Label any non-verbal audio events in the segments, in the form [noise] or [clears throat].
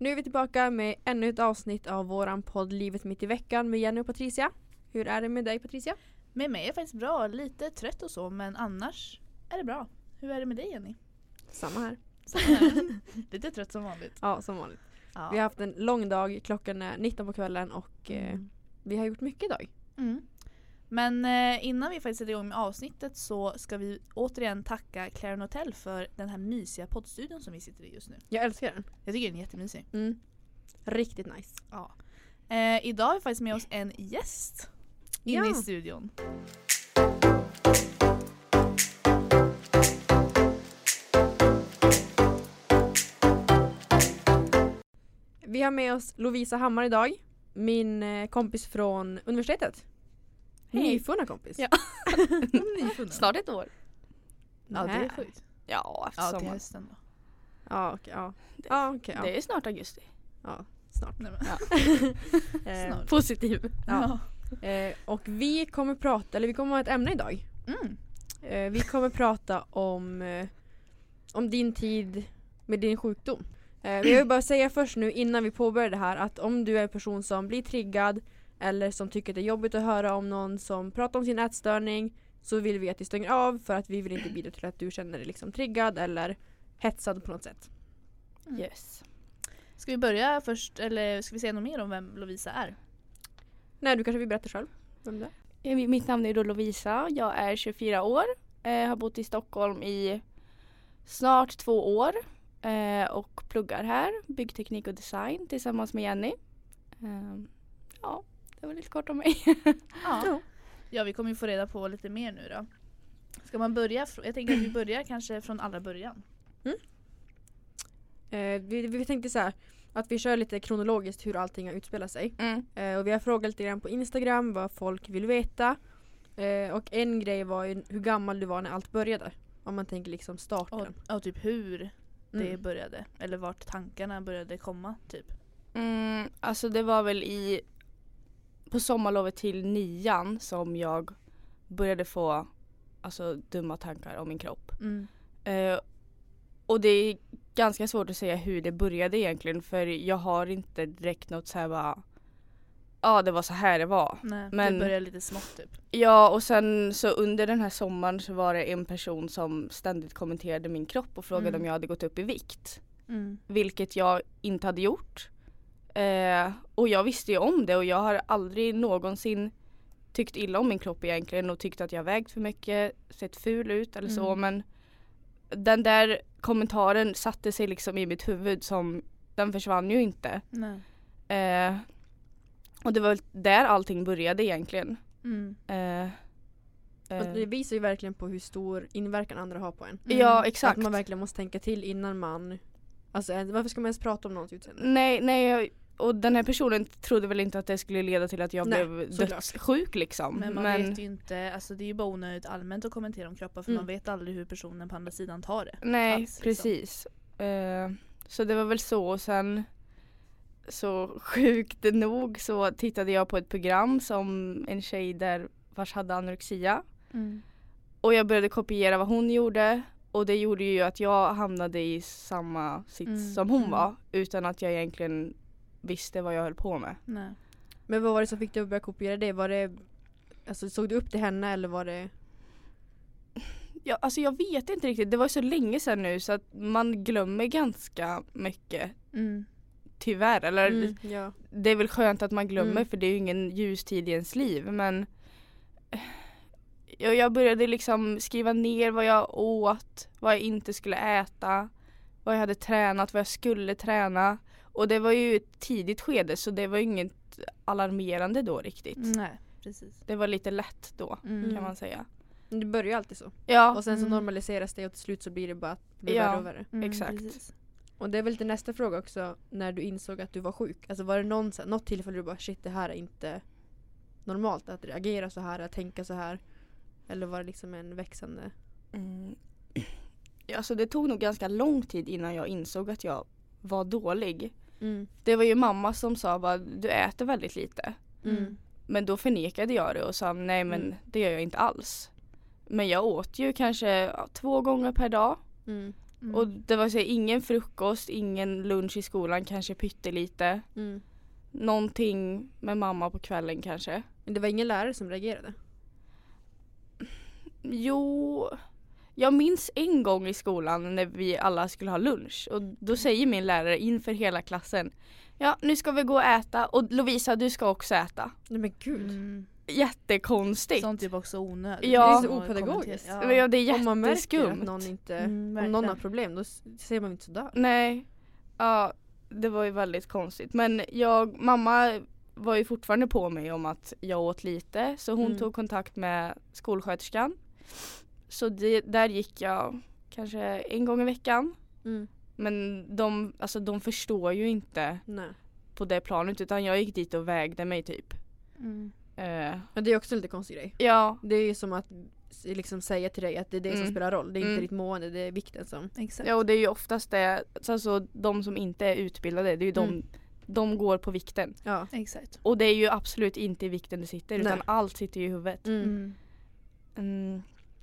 Nu är vi tillbaka med ännu ett avsnitt av våran podd Livet mitt i veckan med Jenny och Patricia. Hur är det med dig Patricia? Med mig är faktiskt bra, lite trött och så men annars är det bra. Hur är det med dig Jenny? Samma här. [laughs] lite trött som vanligt. Ja, som vanligt. Ja. Vi har haft en lång dag, klockan är 19 på kvällen och eh, Mm. vi har gjort mycket idag. Mm. Men eh, innan vi faktiskt sätter igång med avsnittet så ska vi återigen tacka Clarion Hotel för den här mysiga poddstudion som vi sitter i just nu. Jag älskar den. Jag tycker den är jättemysig. Mm. Riktigt nice. Ja. Eh, idag har vi faktiskt med oss en gäst inne Ja. i studion. Vi har med oss Lovisa Hammar idag. Min eh, kompis från universitetet. Hej. Nyfunna kompis. Ja. [laughs] Nyfunnen. Snart ett år. Ja det är Nej. sjukt. Ja, efter Ja till sommaren. hösten då. Ja, okej. ja. Det- Ja. Det ja. är snart augusti. ja. Snart. Nej, men, [laughs] Eh, Snart. Positiv. Ja. eh, och vi kommer prata, eller vi kommer ha ett ämne idag. Mm. Eh, vi kommer prata om, eh, om din tid med din sjukdom. Eh, jag vill bara säga först nu innan vi påbörjar det här att om du är en person som blir triggad eller som tycker det är jobbigt att höra om någon som pratar om sin ätstörning så vill vi att du stänger av för att vi vill inte bidra till att du känner dig liksom triggad eller hetsad på något sätt. Mm. Yes. Ska vi börja först eller ska vi säga något mer om vem Lovisa är? Nej, du kanske vill berätta själv vem det är? Eh, Mitt namn är då Lovisa. Jag är 24 år. Eh, har bott i Stockholm i snart två år. Eh, och pluggar här. Byggteknik och design tillsammans med Jenny. Eh, ja, det var lite kort om mig. [laughs] Ja. ja vi kommer ju få reda på lite mer nu då. Ska man börja? Jag tänker att vi [clears throat] börjar kanske från allra början. Eh, vi, vi tänkte så här att vi kör lite kronologiskt hur allting har utspelat sig. Mm. Eh, och vi har frågat lite grann på Instagram vad folk vill veta. Eh, och en grej var ju hur gammal du var när allt började. Om man tänker liksom starten. och typ hur det Mm. började. Eller vart tankarna började komma typ. Mm, alltså det var väl i på sommarlovet till nian som jag började få alltså, dumma tankar om min kropp. Mm. Eh, och det är ganska svårt att säga hur det började egentligen för jag har inte direkt något så här bara Ja det var så här det var. Nej, Men- det började lite smått typ. Ja och sen så under den här sommaren så var det en person som ständigt kommenterade min kropp och frågade Mm. om jag hade gått upp i vikt. Mm. Vilket jag inte hade gjort. Eh, och jag visste ju om det och jag har aldrig någonsin tyckt illa om min kropp egentligen och tyckt att jag vägt för mycket, sett ful ut eller så Mm. men den där kommentaren satte sig liksom i mitt huvud som den försvann ju inte. Nej. Eh, och det var där allting började egentligen. Mm. Eh, eh, det visar ju verkligen på hur stor inverkan andra har på en. Ja Mm. exakt. Att man verkligen måste tänka till innan man Alltså eh, varför ska man ens prata om någons utseende? Nej, nej och den här personen trodde väl inte att det skulle leda till att jag Nej, blev dödssjuk liksom. Men man vet ju inte, alltså det är ju bara onödigt allmänt att kommentera om kroppar för Mm. man vet aldrig hur personen på andra sidan tar det. Nej, alls, liksom. precis. Eh, så det var väl så och sen så [laughs] sjukt nog så tittade jag på ett program som en tjej där vars hade anorexia Mm. och jag började kopiera vad hon gjorde och det gjorde ju att jag hamnade i samma sits Mm, som hon mm. var utan att jag egentligen visste vad jag höll på med. Nej. Men vad var det som fick dig att börja kopiera det? Var det Alltså såg du upp till henne eller var det [laughs] Ja, alltså jag vet inte riktigt, det var så länge sedan nu så att man glömmer ganska mycket Mm. tyvärr. Eller Mm, ja. det är väl skönt att man glömmer Mm. för det är ju ingen ljus tid i ens liv men jag, jag började liksom skriva ner vad jag åt, vad jag inte skulle äta, vad jag hade tränat, vad jag skulle träna och det var ju ett tidigt skede så det var inget alarmerande då riktigt. Nej, precis. Det var lite lätt då Mm. kan man säga. Det börjar ju alltid så. Ja, Och sen så Mm. normaliseras det och till slut så blir det bara att det blir Ja. värre och värre. Mm, exakt. precis. Och det är väl lite nästa fråga också när du insåg att du var sjuk. Alltså var det någon, något tillfälle du bara shit det här är inte normalt att reagera så här, att tänka så här. Eller var det liksom en växande Mm. [clears throat] Ja, Alltså det tog nog ganska lång tid innan jag insåg att jag var dålig. Mm. Det var ju mamma som sa bara du äter väldigt lite. Mm. Men då förnekade jag det och sa nej men Mm. det gör jag inte alls. Men jag åt ju kanske ja, två gånger per dag. Mm. Mm. Och det var så här, ingen frukost, ingen lunch i skolan, kanske pyttelite. Mm. Någonting med mamma på kvällen kanske. Men det var ingen lärare som reagerade? Jo, jag minns en gång i skolan när vi alla skulle ha lunch och då säger min lärare inför hela klassen Ja, nu ska vi gå och äta och Lovisa du ska också äta. Nej men gud. Mm. Jättekonstigt. Sånt typ också onödigt. Ja. Det är så Och opedagogiskt. Men ja, det är Om man märker att jätteskumt. någon inte, Mm, om någon har problem då säger man inte sådär. Nej, ja det var ju väldigt konstigt. Men jag, mamma var ju fortfarande på mig om att jag åt lite så hon Mm. tog kontakt med skolsköterskan. Så det, där gick jag kanske en gång i veckan. Mm. Men de, alltså, de förstår ju inte Nej. på det planet utan jag gick dit och vägde mig typ. Mm. Eh, Men det är också en lite konstig grej. ja, Det är ju som att liksom säga till dig att det är det som Mm. spelar roll. Det är inte Mm. ditt mående, det är vikten som... Exakt. ja, och det är ju oftast det, alltså de som inte är utbildade, det är ju de, Mm. de går på vikten. Ja. Exakt. Och det är ju absolut inte i vikten det sitter utan Nej. allt sitter ju i huvudet.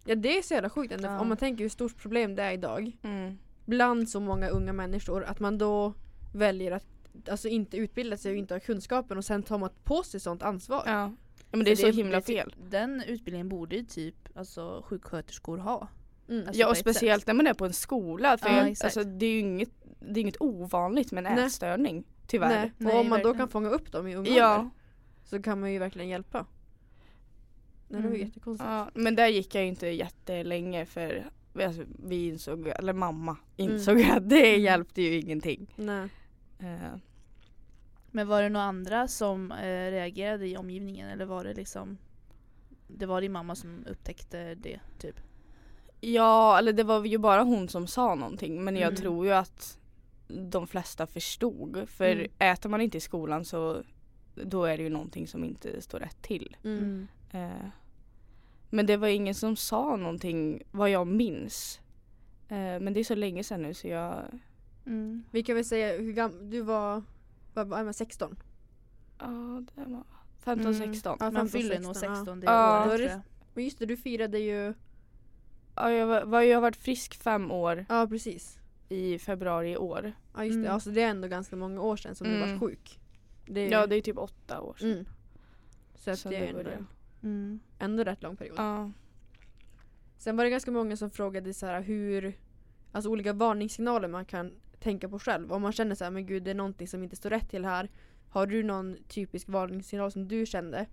Ja det är så jävla sjukt ändå, Ja. om man tänker hur stort problem det är idag. Mm. Bland så många unga människor att man då väljer att alltså inte utbilda sig och inte ha kunskapen och sen tar man på sig sånt ansvar. Ja. ja men det är För så himla det- fel. Den utbildningen borde ju typ alltså, sjuksköterskor ha. Mm. Alltså, Ja och speciellt när man är på en skola för Ja, jag, alltså, det är ju inget, det är inget ovanligt med en Nej. ätstörning. Tyvärr. Nej. Och Nej, om man då kan fånga upp dem i ung Ja, så kan man ju verkligen hjälpa. Nej, det var ju Mm. jättekonstigt. ja, men där gick jag inte jättelänge för alltså, vi insåg, eller mamma Mm. insåg att det Mm. hjälpte ju ingenting. Nej. Eh, Men var det några andra som eh, reagerade i omgivningen eller var det liksom Det var din mamma som upptäckte det typ? ja, eller det var ju bara hon som sa någonting men jag Mm. tror ju att de flesta förstod. För Mm. äter man inte i skolan så då är det ju någonting som inte står rätt till. Mm. Eh, men det var ingen som sa någonting vad jag minns. Eh, men det är så länge sedan nu så jag, Mm. Vi kan väl säga hur gammal, du var, vad var man 16? ja det var 15, Mm. 16. Ja, Man 15, fyller nog 16, 16 det Ja. året jag. Men just det, du firade ju, Ja, jag, var, jag har varit frisk fem år ja precis. i februari i år. Ja just det, Mm. alltså det är ändå ganska många år sedan som du Mm. var sjuk. Det är, Ja det är typ åtta år sedan. mm. Så att Så det är ändå. Mm. ändå rätt lång period. Ja. Sen var det ganska många som frågade så här hur, alltså olika varningssignaler man kan tänka på själv. Om man känner så här, men gud det är någonting som inte står rätt till här. Har du någon typisk varningssignal som du kände?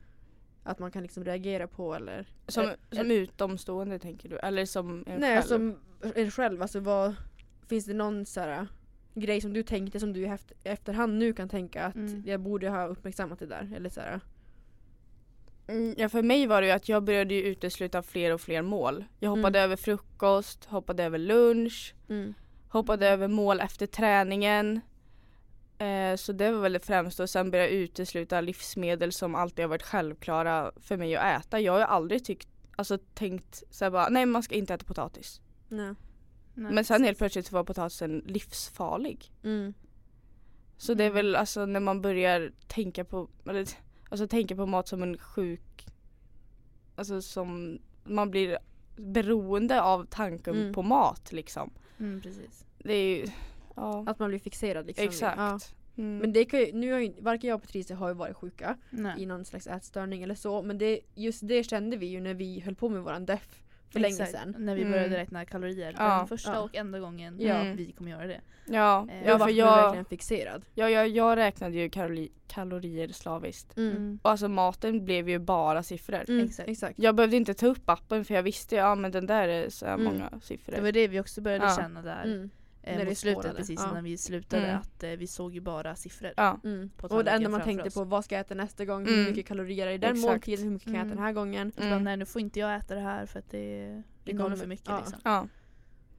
Att man kan liksom reagera på eller? Som, Eh, som utomstående tänker du? Eller som en Nej, själv? som en själv. Alltså vad, finns det någon så här grej som du tänkte som du i efter, efterhand nu kan tänka att Mm. jag borde ha uppmärksammat det där? Eller så här. Mm, Ja för mig var det ju att jag började ju utesluta fler och fler mål. Jag hoppade Mm. över frukost, hoppade över lunch, Mm. hoppade över mål efter träningen. Eh, så det var väl det främsta och sen började jag utesluta livsmedel som alltid har varit självklara för mig att äta. Jag har ju aldrig tyckt, alltså tänkt såhär bara, nej man ska inte äta potatis. Nej. Nej, Men sen helt plötsligt var potatisen livsfarlig. Mm. Så det är Mm. väl alltså när man börjar tänka på, eller, alltså tänka på mat som en sjuk, alltså som man blir beroende av tanken Mm. på mat liksom. Mm, precis. Det är ju, ja Att man blir fixerad liksom. exakt. Ja. Mm. Men det kan ju, nu har ju, varken jag och Patricia har ju varit sjuka i Nej. någon slags ätstörning eller så. Men det, just det kände vi ju när vi höll på med våran DEF för länge Exakt. sedan. När vi Mm. började räkna kalorier. Ja. Den första Ja. och enda gången Ja. vi kommer göra det. ja, Eh, ja Jag för var jag, verkligen fixerad. ja, jag, jag räknade ju kalori, kalorier slaviskt. Mm. Mm. Och alltså maten blev ju bara siffror. Mm, Exakt. exakt. Jag behövde inte ta upp appen för jag visste ja men den där är så här Mm. många siffror. Det var det vi också började Ja. känna där Mm. Eh, När det spårade. precis Ja. innan vi slutade Mm. att eh, vi såg ju bara siffror. Ja. Mm. På Och det enda man tänkte oss. på, vad ska jag äta nästa gång? Mm. Hur mycket kalorier är i den Exakt. måltiden? Hur mycket kan jag äta Mm. den här gången? Så bara, Mm. nej nu får inte jag äta det här för att det Det innehåller för mycket ja. liksom. Ja.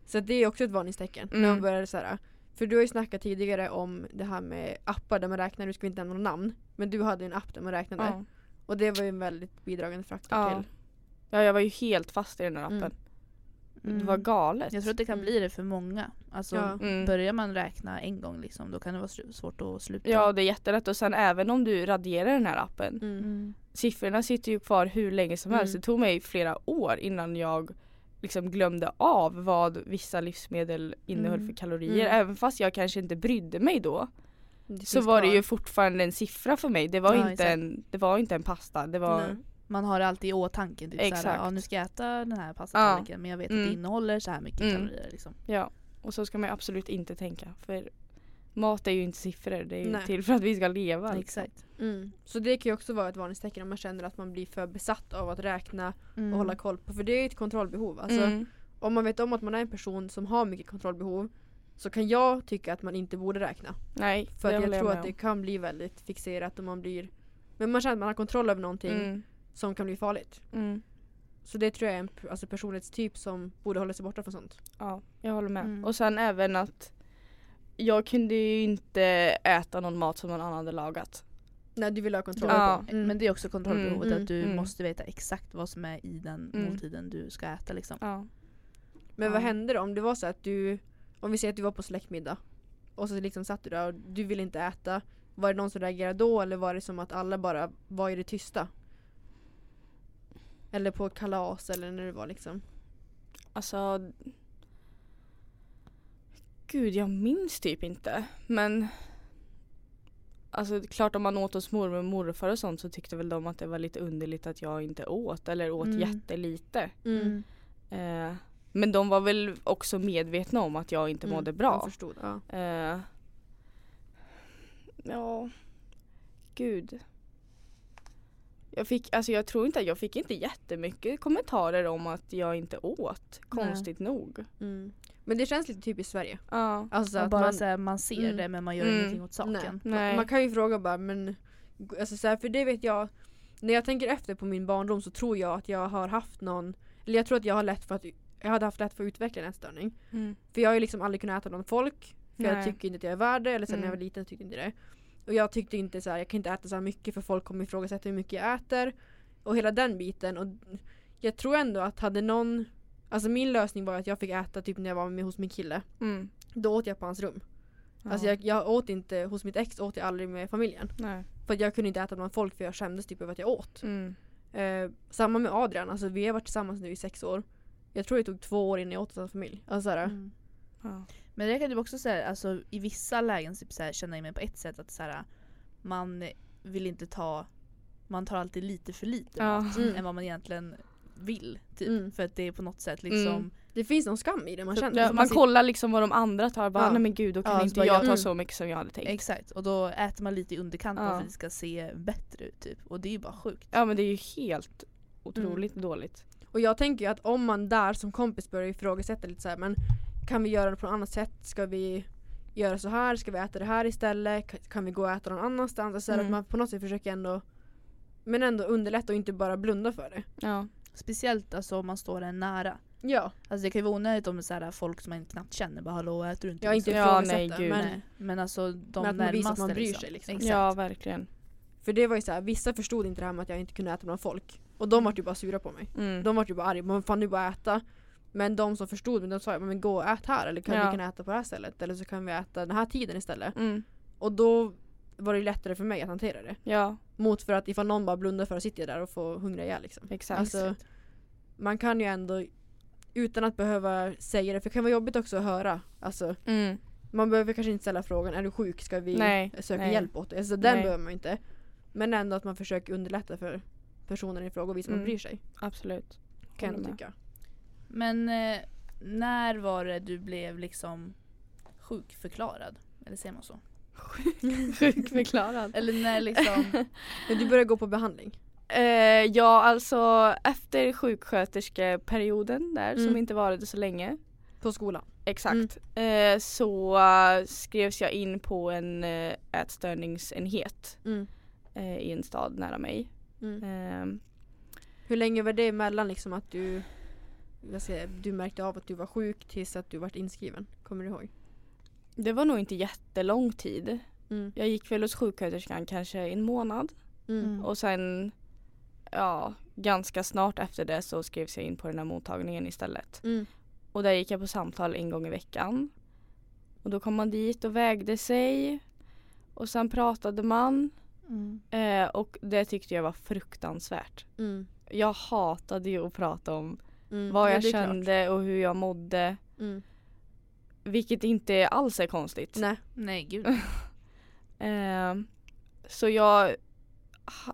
Så det är också ett varningstecken. När Mm. man börjar så här, för du har ju snackat tidigare om det här med appar där man räknar, nu ska vi inte nämna några namn. Men du hade ju en app där man räknade. Ja. Och det var ju en väldigt bidragande faktor Ja. till. ja jag var ju helt fast i den här appen. Mm. Det var galet. Jag tror att det kan Mm. bli det för många. Alltså Ja. Mm. börjar man räkna en gång liksom, då kan det vara svårt att sluta. Ja det är jättelätt och sen även om du raderar den här appen Mm. Mm. Siffrorna sitter ju kvar hur länge som helst. Mm. Det tog mig flera år innan jag liksom glömde av vad vissa livsmedel innehöll Mm. för kalorier. Mm. Även fast jag kanske inte brydde mig då Det så var det kvar. ju fortfarande en siffra för mig. Det var, Ja, inte, exakt. en, det var inte en pasta. Det var, Nej. Man har det alltid i åtanke. Typ Exakt. såhär, ja, nu ska jag äta den här pastatallriken men jag vet att Mm. det innehåller så här mycket Mm. kalorier. Liksom. Ja, och så ska man ju absolut inte tänka. För mat är ju inte siffror. Det är ju Nej. till för att vi ska leva. liksom. Exakt. Mm. Så det kan ju också vara ett varningstecken om man känner att man blir för besatt av att räkna Mm. och hålla koll på. För det är ju ett kontrollbehov. Alltså, Mm. Om man vet om att man är en person som har mycket kontrollbehov så kan jag tycka att man inte borde räkna. Nej, För att jag håller tror att det om. kan bli väldigt fixerat och man blir Men man känner att man har kontroll över någonting Mm. Som kan bli farligt. Mm. Så det tror jag är en alltså personlighetstyp som borde hålla sig borta från sånt. Ja, jag håller med. Mm. Och sen även att jag kunde ju inte äta någon mat som någon annan hade lagat. Nej du vill ha kontroll. Ja. Mm. Men det är också kontrollbehovet Mm. att du Mm. måste veta exakt vad som är i den Mm. måltiden du ska äta. Liksom. Ja. Men vad Ja. hände då om det var så att du Om vi säger att du var på släktmiddag och så liksom satt du där och du ville inte äta. Var det någon som reagerade då eller var det som att alla bara var i det tysta? Eller på kalas eller när det var liksom. Alltså Gud jag minns typ inte men Alltså klart om man åt hos mormor och morfar och sånt så tyckte väl de att det var lite underligt att jag inte åt eller åt Mm. jättelite. Mm. Eh, men de var väl också medvetna om att jag inte mådde bra. Jag förstod. Ja. Eh, ja, gud. Jag fick, alltså jag tror inte, jag fick inte jättemycket kommentarer om att jag inte åt. Konstigt nog. Mm. Men det känns lite typiskt Sverige. Ja. Alltså att bara man, så här, man ser Mm. det men man gör Mm. ingenting åt saken. Nej. Nej. Man, kan ju fråga bara men alltså så här, för det vet jag när jag tänker efter på min barndom så tror jag att jag har haft någon eller jag tror att jag har lätt för att jag hade haft lätt för att utveckla en ätstörning. Mm. För jag har ju liksom aldrig kunnat äta bland folk för jag Nej. tycker inte att jag är värd det eller sen när jag Mm. var liten tyckte jag inte det. Och jag tyckte inte så här, jag kan inte äta så här mycket för folk kommer ifrågasätta hur mycket jag äter. Och hela den biten och jag tror ändå att hade någon Alltså min lösning var att jag fick äta typ när jag var med hos min kille. Mm. Då åt jag på hans rum. Alltså Ja. jag, jag åt inte, hos mitt ex åt jag aldrig med familjen. Nej. För jag kunde inte äta bland folk för jag skämdes typ över att jag åt. Mm. Eh, samma med Adrian, alltså vi har varit tillsammans nu i sex år. Jag tror det tog två år innan jag åt hos hans familj. Alltså såhär, Mm. Ja. Men det kan du också säga, alltså, i vissa lägen typ, så här, känna mig på ett sätt att så här, man vill inte ta, man tar alltid lite för lite Ja. mat Mm. än vad man egentligen vill. Typ. Mm. För att det är på något sätt liksom Mm. det finns någon skam i det man känner. Ja, man sit- kollar liksom vad de andra tar. Bara, Ja. Nej men gud då kan Ja, inte jag jag- ta mm. så mycket som jag hade tänkt. Exakt, och då äter man lite i underkanten Ja. för att det ska se bättre ut typ. Och det är ju bara sjukt. Ja men det är ju helt otroligt dåligt. Och jag tänker ju att om man där som kompis börjar ifrågasätta lite så här, men kan vi göra det på något annat sätt? Ska vi göra så här? Ska vi äta det här istället? Ka- Kan vi gå och äta någon annanstans? Alltså Mm. att man på något sätt försöker ändå men ändå underlätta och inte bara blunda för det. Ja. Speciellt alltså, om man står en nära. Ja, Alltså det kan ju vara onödigt om det är så här, folk som man knappt känner bara hallå äter du inte? jag inte liksom? Ja, nej, gud. men Nej. Men alltså de Men att man visar att man bryr sig, liksom. Exakt. ja verkligen. för det var ju så här, vissa förstod inte det här med att jag inte kunde äta bland folk. Och de var ju bara sura på mig. Mm. De var ju bara arga, men fan du bara äta. Men de som förstod mig, de sa men gå och ät här eller kan Ja. vi kan äta på det här stället eller så kan vi äta den här tiden istället. Mm. Och då var det lättare för mig att hantera det. Ja Mot för att ifall någon bara blundar för att sitta där och få hungriga ihjäl liksom. exakt. Alltså, man kan ju ändå utan att behöva säga det, för det kan vara jobbigt också att höra. Alltså, mm. man behöver kanske inte ställa frågan, är du sjuk? Ska vi Nej, söka nej. hjälp åt dig? Alltså, den Nej. behöver man inte. Men ändå att man försöker underlätta för personen i fråga och visa att man Mm. bryr sig. Absolut. Kan jag tycka. Men eh, när var det du blev liksom sjukförklarad? Eller säger man så? [laughs] Sjukförklarad. Eller när liksom [laughs] Men du börjar gå på behandling? Eh, ja alltså efter sjuksköterskeperioden där som Mm. inte varade så länge. På skolan? Exakt. Eh, så eh, skrevs jag in på en eh, ätstörningsenhet Mm. eh, i en stad nära mig. Mm. Eh, Hur länge var det emellan liksom att du vad jag säga, du märkte av att du var sjuk tills att du vart inskriven? Kommer du ihåg? det var nog inte jättelång tid. Mm. Jag gick väl hos sjuksköterskan kanske en månad Mm. och sen ja, ganska snart efter det så skrevs jag in på den här mottagningen istället. Mm. Och där gick jag på samtal en gång i veckan. Och då kom man dit och vägde sig. Och sen pratade man. mm. Eh, och det tyckte jag var fruktansvärt. Mm. Jag hatade ju att prata om Mm. vad Ja, jag det är klart. kände och hur jag mådde. Mm. Vilket inte alls är konstigt. Nej. Nej gud. [laughs] Eh, så jag,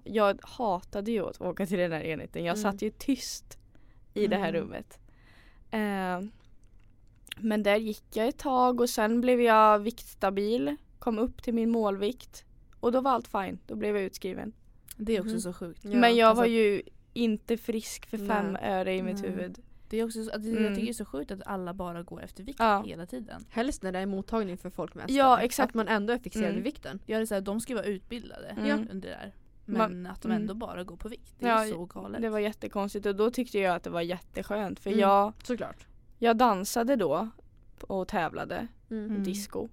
jag hatade ju att åka till den här enheten. Jag Mm. satt ju tyst i det här Mm. rummet. Eh, men där gick jag ett tag och sen blev jag viktstabil. Kom upp till min målvikt. Och då var allt fine. Då blev jag utskriven. Det är också Mhm. så sjukt. Ja, men jag alltså- var ju inte frisk för fem Nej. öre i mitt Nej. huvud. Det är också så, att det, Mm. jag tycker det är så sjukt att alla bara går efter vikt Ja. hela tiden. Helst när det är mottagning för folk med Ja, exakt. Att man ändå är fixerad Mm. vid vikten. Jag är så här, de ska vara utbildade Mm. under det där. Men att de mm. ändå bara går på vikt. Det Ja, är så galet. Det var jättekonstigt och då tyckte jag att det var jätteskönt för Mm. jag, Såklart. jag dansade då och tävlade. Mm. Mm. disco.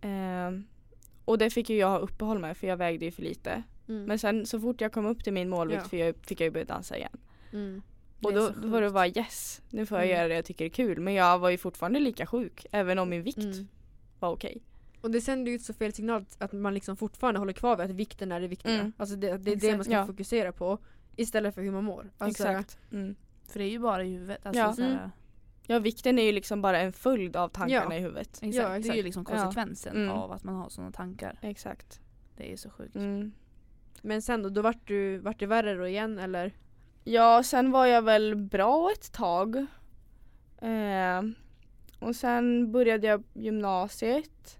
Ehm, och det fick ju jag ha uppehåll med för jag vägde ju för lite. Mm. Men sen så fort jag kom upp till min målvikt Ja. fick, jag, fick jag ju börja dansa igen. Mm. Och Det då, då var det bara yes, nu får jag Mm. göra det jag tycker är kul. Men jag var ju fortfarande lika sjuk även om min vikt Mm. var okej. Och det sänder ju ut så fel signal att- man liksom fortfarande håller kvar vid att vikten är det viktiga. Mm. Alltså det, det är det Exakt. man ska Ja. fokusera på istället för hur man mår. Alltså, Exakt. Mm. För det är ju bara i huvudet. Alltså, Ja. så här, Mm. Ja vikten är ju liksom bara en följd av tankarna Ja. i huvudet. exakt. Ja, Det är ju exakt. liksom Ja. konsekvensen Mm. av att man har sådana tankar. Exakt. Det är så sjukt. Mm. Men sen då, då vart, du, vart det värre då igen eller? Ja, sen var jag väl bra ett tag. Eh, och sen började jag gymnasiet.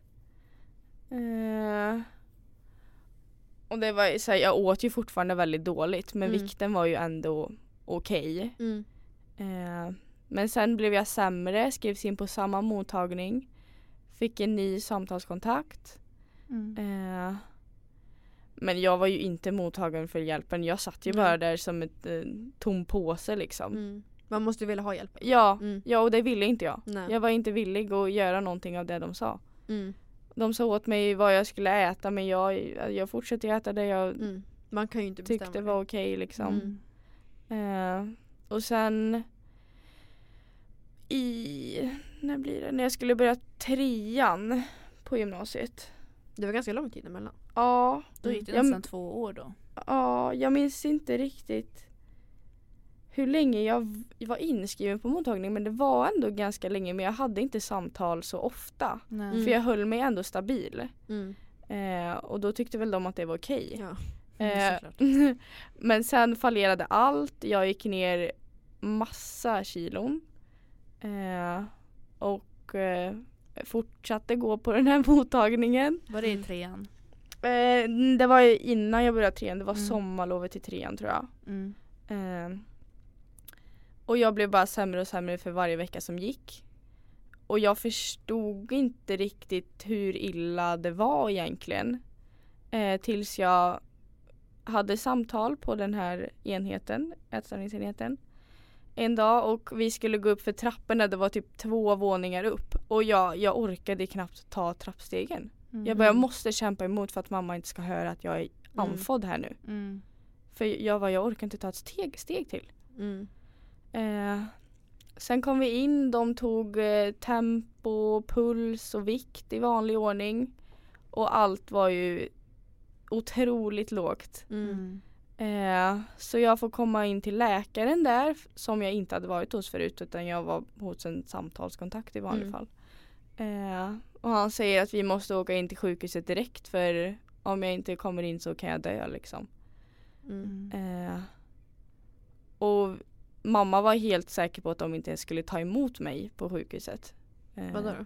Eh, och det var så här, jag åt ju fortfarande väldigt dåligt men Mm. vikten var ju ändå okej. Mm. Eh, men sen blev jag sämre, skrevs in på samma mottagning. Fick en ny samtalskontakt. Mm. Men jag var ju inte mottagaren för hjälpen. Jag satt ju Nej. bara där som ett eh, tom påse liksom. Mm. Man måste ju vilja ha hjälp. Ja, Mm. ja och det ville inte jag. Nej. Jag var inte villig att göra någonting av det de sa. Mm. De sa åt mig vad jag skulle äta men jag, jag fortsatte äta det jag Mm. Man kan ju inte bestämma tyckte det. var okej liksom. Mm. Eh, och sen i, när blir det? När jag skulle börja trean på gymnasiet. Det var ganska lång tid emellan. Ja, Då gick det Jag- nästan två år då. ja, jag minns inte riktigt hur länge jag var inskriven på mottagning men det var ändå ganska länge men jag hade inte samtal så ofta. Nej. För jag höll mig ändå stabil. Mm. Eh, och då tyckte väl de att det var okej. Ja. Mm, Eh, [laughs] men sen fallerade allt. Jag gick ner massa kilon. Eh, och eh, fortsatte gå på den här [laughs] mottagningen. Var det i trean? Eh, det var ju innan jag började trean. Det var Mm. sommarlovet till trean tror jag. Mm. Eh, och jag blev bara sämre och sämre för varje vecka som gick. Och jag förstod inte riktigt hur illa det var egentligen. Eh, tills jag hade samtal på den här enheten, ätstörningsenheten. En dag och vi skulle gå upp för trapporna, det var typ två våningar upp. Och jag, jag orkade knappt ta trappstegen. Mm. Jag bara, jag måste kämpa emot för att mamma inte ska höra att jag är andfådd här nu. Mm. För jag var, jag orkar inte ta ett steg, steg till. Mm. Eh, sen kom vi in, de tog eh, tempo, puls och vikt i vanlig ordning. Och allt var ju otroligt lågt. Mm. Mm. Eh, så jag får komma in till läkaren där som jag inte hade varit hos förut utan jag var hos en samtalskontakt i vanlig Mm. fall. Eh, och han säger att vi måste åka in till sjukhuset direkt för om jag inte kommer in så kan jag dö liksom. Mm. Mm. Eh, och mamma var helt säker på att de inte ens skulle ta emot mig på sjukhuset. Eh, Vadå då?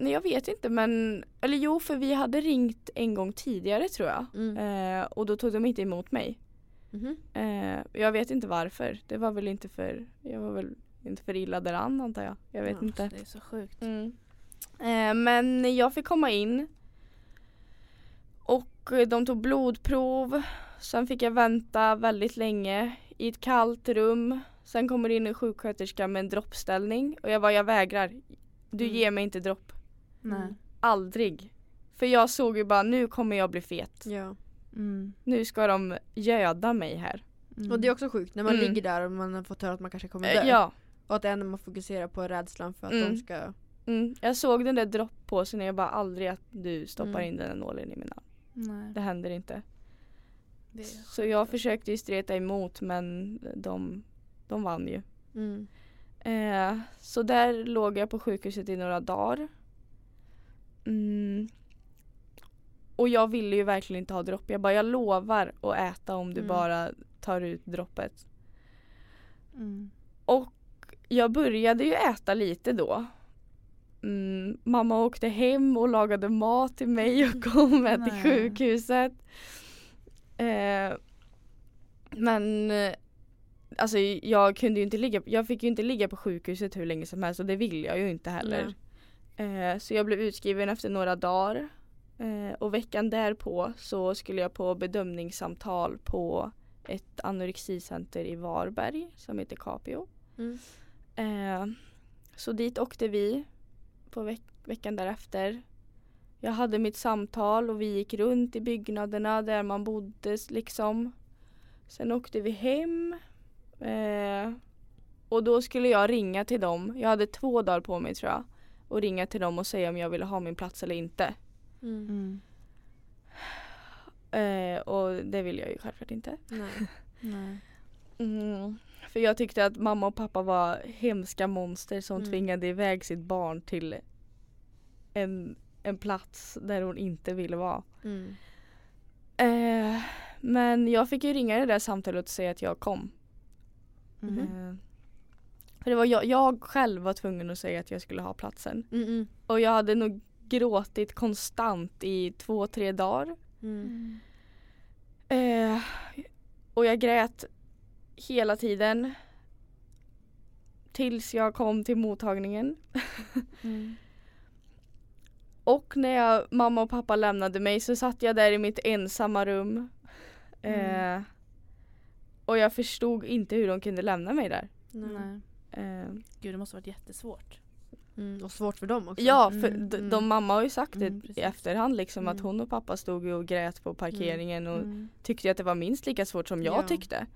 Nej jag vet inte men, eller jo för vi hade ringt en gång tidigare tror jag. Mm. Eh, och då tog de inte emot mig. Mhm. Eh, jag vet inte varför. Det var väl inte för, jag var väl inte för illa däran antar jag. Jag vet Ja, inte. Det är så sjukt. Mm. Eh, men jag fick komma in. Och eh, de tog blodprov. Sen fick jag vänta väldigt länge i ett kallt rum. Sen kommer det in en sjuksköterska med en droppställning och jag bara jag vägrar. Du Mm. ger mig inte dropp. Nej. Mm. Aldrig. För jag såg ju bara nu kommer jag bli fet. Ja. Mm. Nu ska de göda mig här. Mm. Och det är också sjukt när man Mm. ligger där och man har fått höra att man kanske kommer Eh, dö. ja. Och att det enda man fokuserar på är rädslan för att Mm. de ska Mm. Jag såg den där droppåsen och jag bara aldrig att du stoppar Mm. in den där nålen i min arm. Nej. Det händer inte. Det Så jag försökte ju streta emot men de, de vann ju. Mm. Eh, så där låg jag på sjukhuset i några dagar. Mm. Och jag ville ju verkligen inte ha dropp. Jag bara, jag lovar att äta om du Mm. bara tar ut droppet. Mm. Och jag började ju äta lite då. Mm, mamma åkte hem och lagade mat till mig och [laughs] kom med till sjukhuset. Eh, men eh, alltså jag kunde ju inte ligga, jag fick ju inte ligga på sjukhuset hur länge som helst och det vill jag ju inte heller. Eh, så jag blev utskriven efter några dagar. Eh, och veckan därpå så skulle jag på bedömningssamtal på ett anorexicenter i Varberg som heter Capio. Mm. Eh, så dit åkte vi på veck- veckan därefter. Jag hade mitt samtal och vi gick runt i byggnaderna där man bodde liksom. Sen åkte vi hem. Eh, och då skulle jag ringa till dem. Jag hade två dagar på mig tror jag. Och ringa till dem och säga om jag ville ha min plats eller inte. Mm. Mm. Eh, och det vill jag ju självklart inte. Nej. [laughs] Nej. Mm. För jag tyckte att mamma och pappa var hemska monster som Mm. tvingade iväg sitt barn till en, en plats där hon inte ville vara. Mm. Eh, men jag fick ju ringa det där samtalet och säga att jag kom. Mhm. Eh, för det var jag, jag själv var tvungen att säga att jag skulle ha platsen. Mm. Mm. Och jag hade nog gråtit konstant i två, tre dagar. Mm. Eh, och jag grät hela tiden. Tills jag kom till mottagningen. Mm. Och när jag, mamma och pappa lämnade mig så satt jag där i mitt ensamma rum. Mm. Eh, och jag förstod inte hur de kunde lämna mig där. Nej. Nej. Eh, Gud det måste varit jättesvårt. Mm. Och svårt för dem också. ja, för Mm, de, mm. de mamma har ju sagt det Mm, precis. i efterhand liksom att Mm. hon och pappa stod och grät på parkeringen och Mm. tyckte att det var minst lika svårt som jag Ja. tyckte.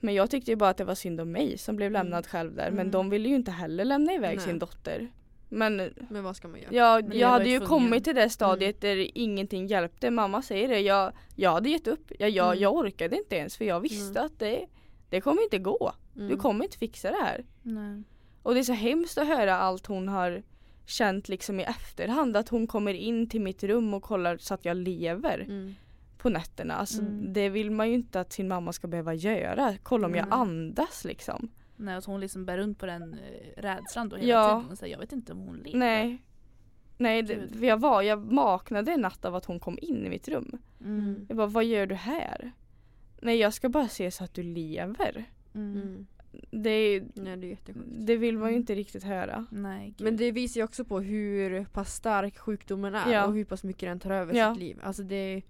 Men jag tyckte ju bara att det var synd om mig som blev Mm. lämnad själv där. Men Mm. de ville ju inte heller lämna iväg Nej. sin dotter. Men Men vad ska man göra? jag, Men ni jag hade ju tvungna. kommit till det stadiet där ingenting hjälpte. Mamma säger det. Jag, jag hade gett upp. Jag, jag, Mm. jag orkade inte ens för jag visste Mm. att det, det kommer inte gå. Mm. Du kommer inte fixa det här. Nej. Och det är så hemskt att höra allt hon har känt liksom i efterhand. Att hon kommer in till mitt rum och kollar så att jag lever Mm. På nätterna. Alltså, Mm. Det vill man ju inte att sin mamma ska behöva göra. Kolla om jag Nej. andas liksom. Nej, att hon liksom bär runt på den eh, rädslan då hela Ja. tiden. Och säger, jag vet inte om hon lever. Nej. Nej, det, jag var, jag vaknade en natt av att hon kom in i mitt rum. Mm. Jag bara, vad gör du här? Nej, jag ska bara se så att du lever. Mm. Mm. Det, Nej det är det vill man ju Mm. inte riktigt höra. Nej. Men det visar ju också på hur pass stark sjukdomen är Ja. och hur pass mycket den tar över Ja. sitt liv. Alltså det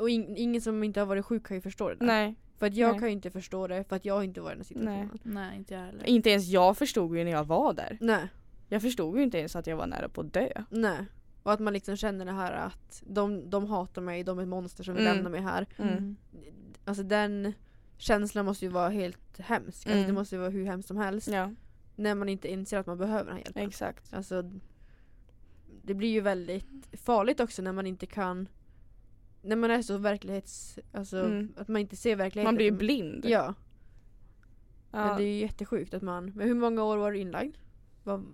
och in, ingen som inte har varit sjuk kan ju förstå det där. Nej, För att jag Nej. kan ju inte förstå det för att jag har inte varit i den här situationen. Nej, inte jag heller. inte ens jag förstod ju när jag var där. Nej. Jag förstod ju inte ens att jag var nära på att dö. Nej. Och att man liksom känner det här att de, de hatar mig, de är ett monster som vill Mm. lämna mig här. Mm. Alltså den känslan måste ju vara helt hemsk. Alltså Mm. det måste ju vara hur hemskt som helst. Ja, När man inte inser att man behöver den här hjälpen. exakt. Alltså Det blir ju väldigt farligt också när man inte kan När man är så verklighets... Alltså Mm. att man inte ser verkligheten. Man blir ju blind. Ja. Ja. Men det är ju jättesjukt att man... Men hur många år var du inlagd? Vad-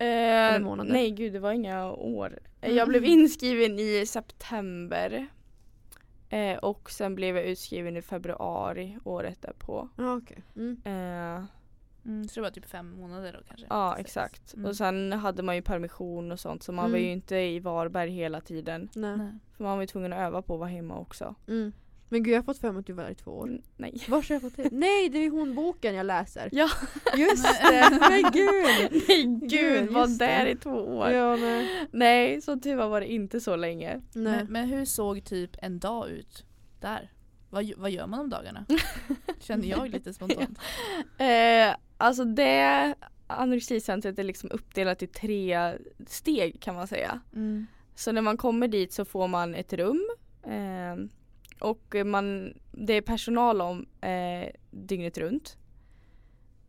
Eh, månader? nej gud det var inga år. Eh, Mm. Jag blev inskriven i september. Eh, och sen blev jag utskriven i februari året därpå. Ja okej. Mm. Eh, Mm, så det var typ fem månader då kanske? ja Sex. exakt. Mm. Och sen hade man ju permission och sånt så man var Mm. ju inte i Varberg hela tiden. Nej. Nej. För man var ju tvungen att öva på att vara hemma också. Mm. Men gud jag har fått för mig att du var där i två år. Mm, nej. Var har jag fått det? Nej det är hon boken jag läser. Ja. Just det, men [laughs] gud! Nej Gud, gud, var just det. där i två år. Ja nej. Nej, så tur var det inte så länge. nej. Men, men hur såg typ en dag ut där? Vad, vad gör man om dagarna? [laughs] Känner jag lite spontant. [laughs] Eh, alltså det anorexicentret är liksom uppdelat i tre steg kan man säga. Mm. Så när man kommer dit så får man ett rum eh, och man, det är personal om eh, dygnet runt.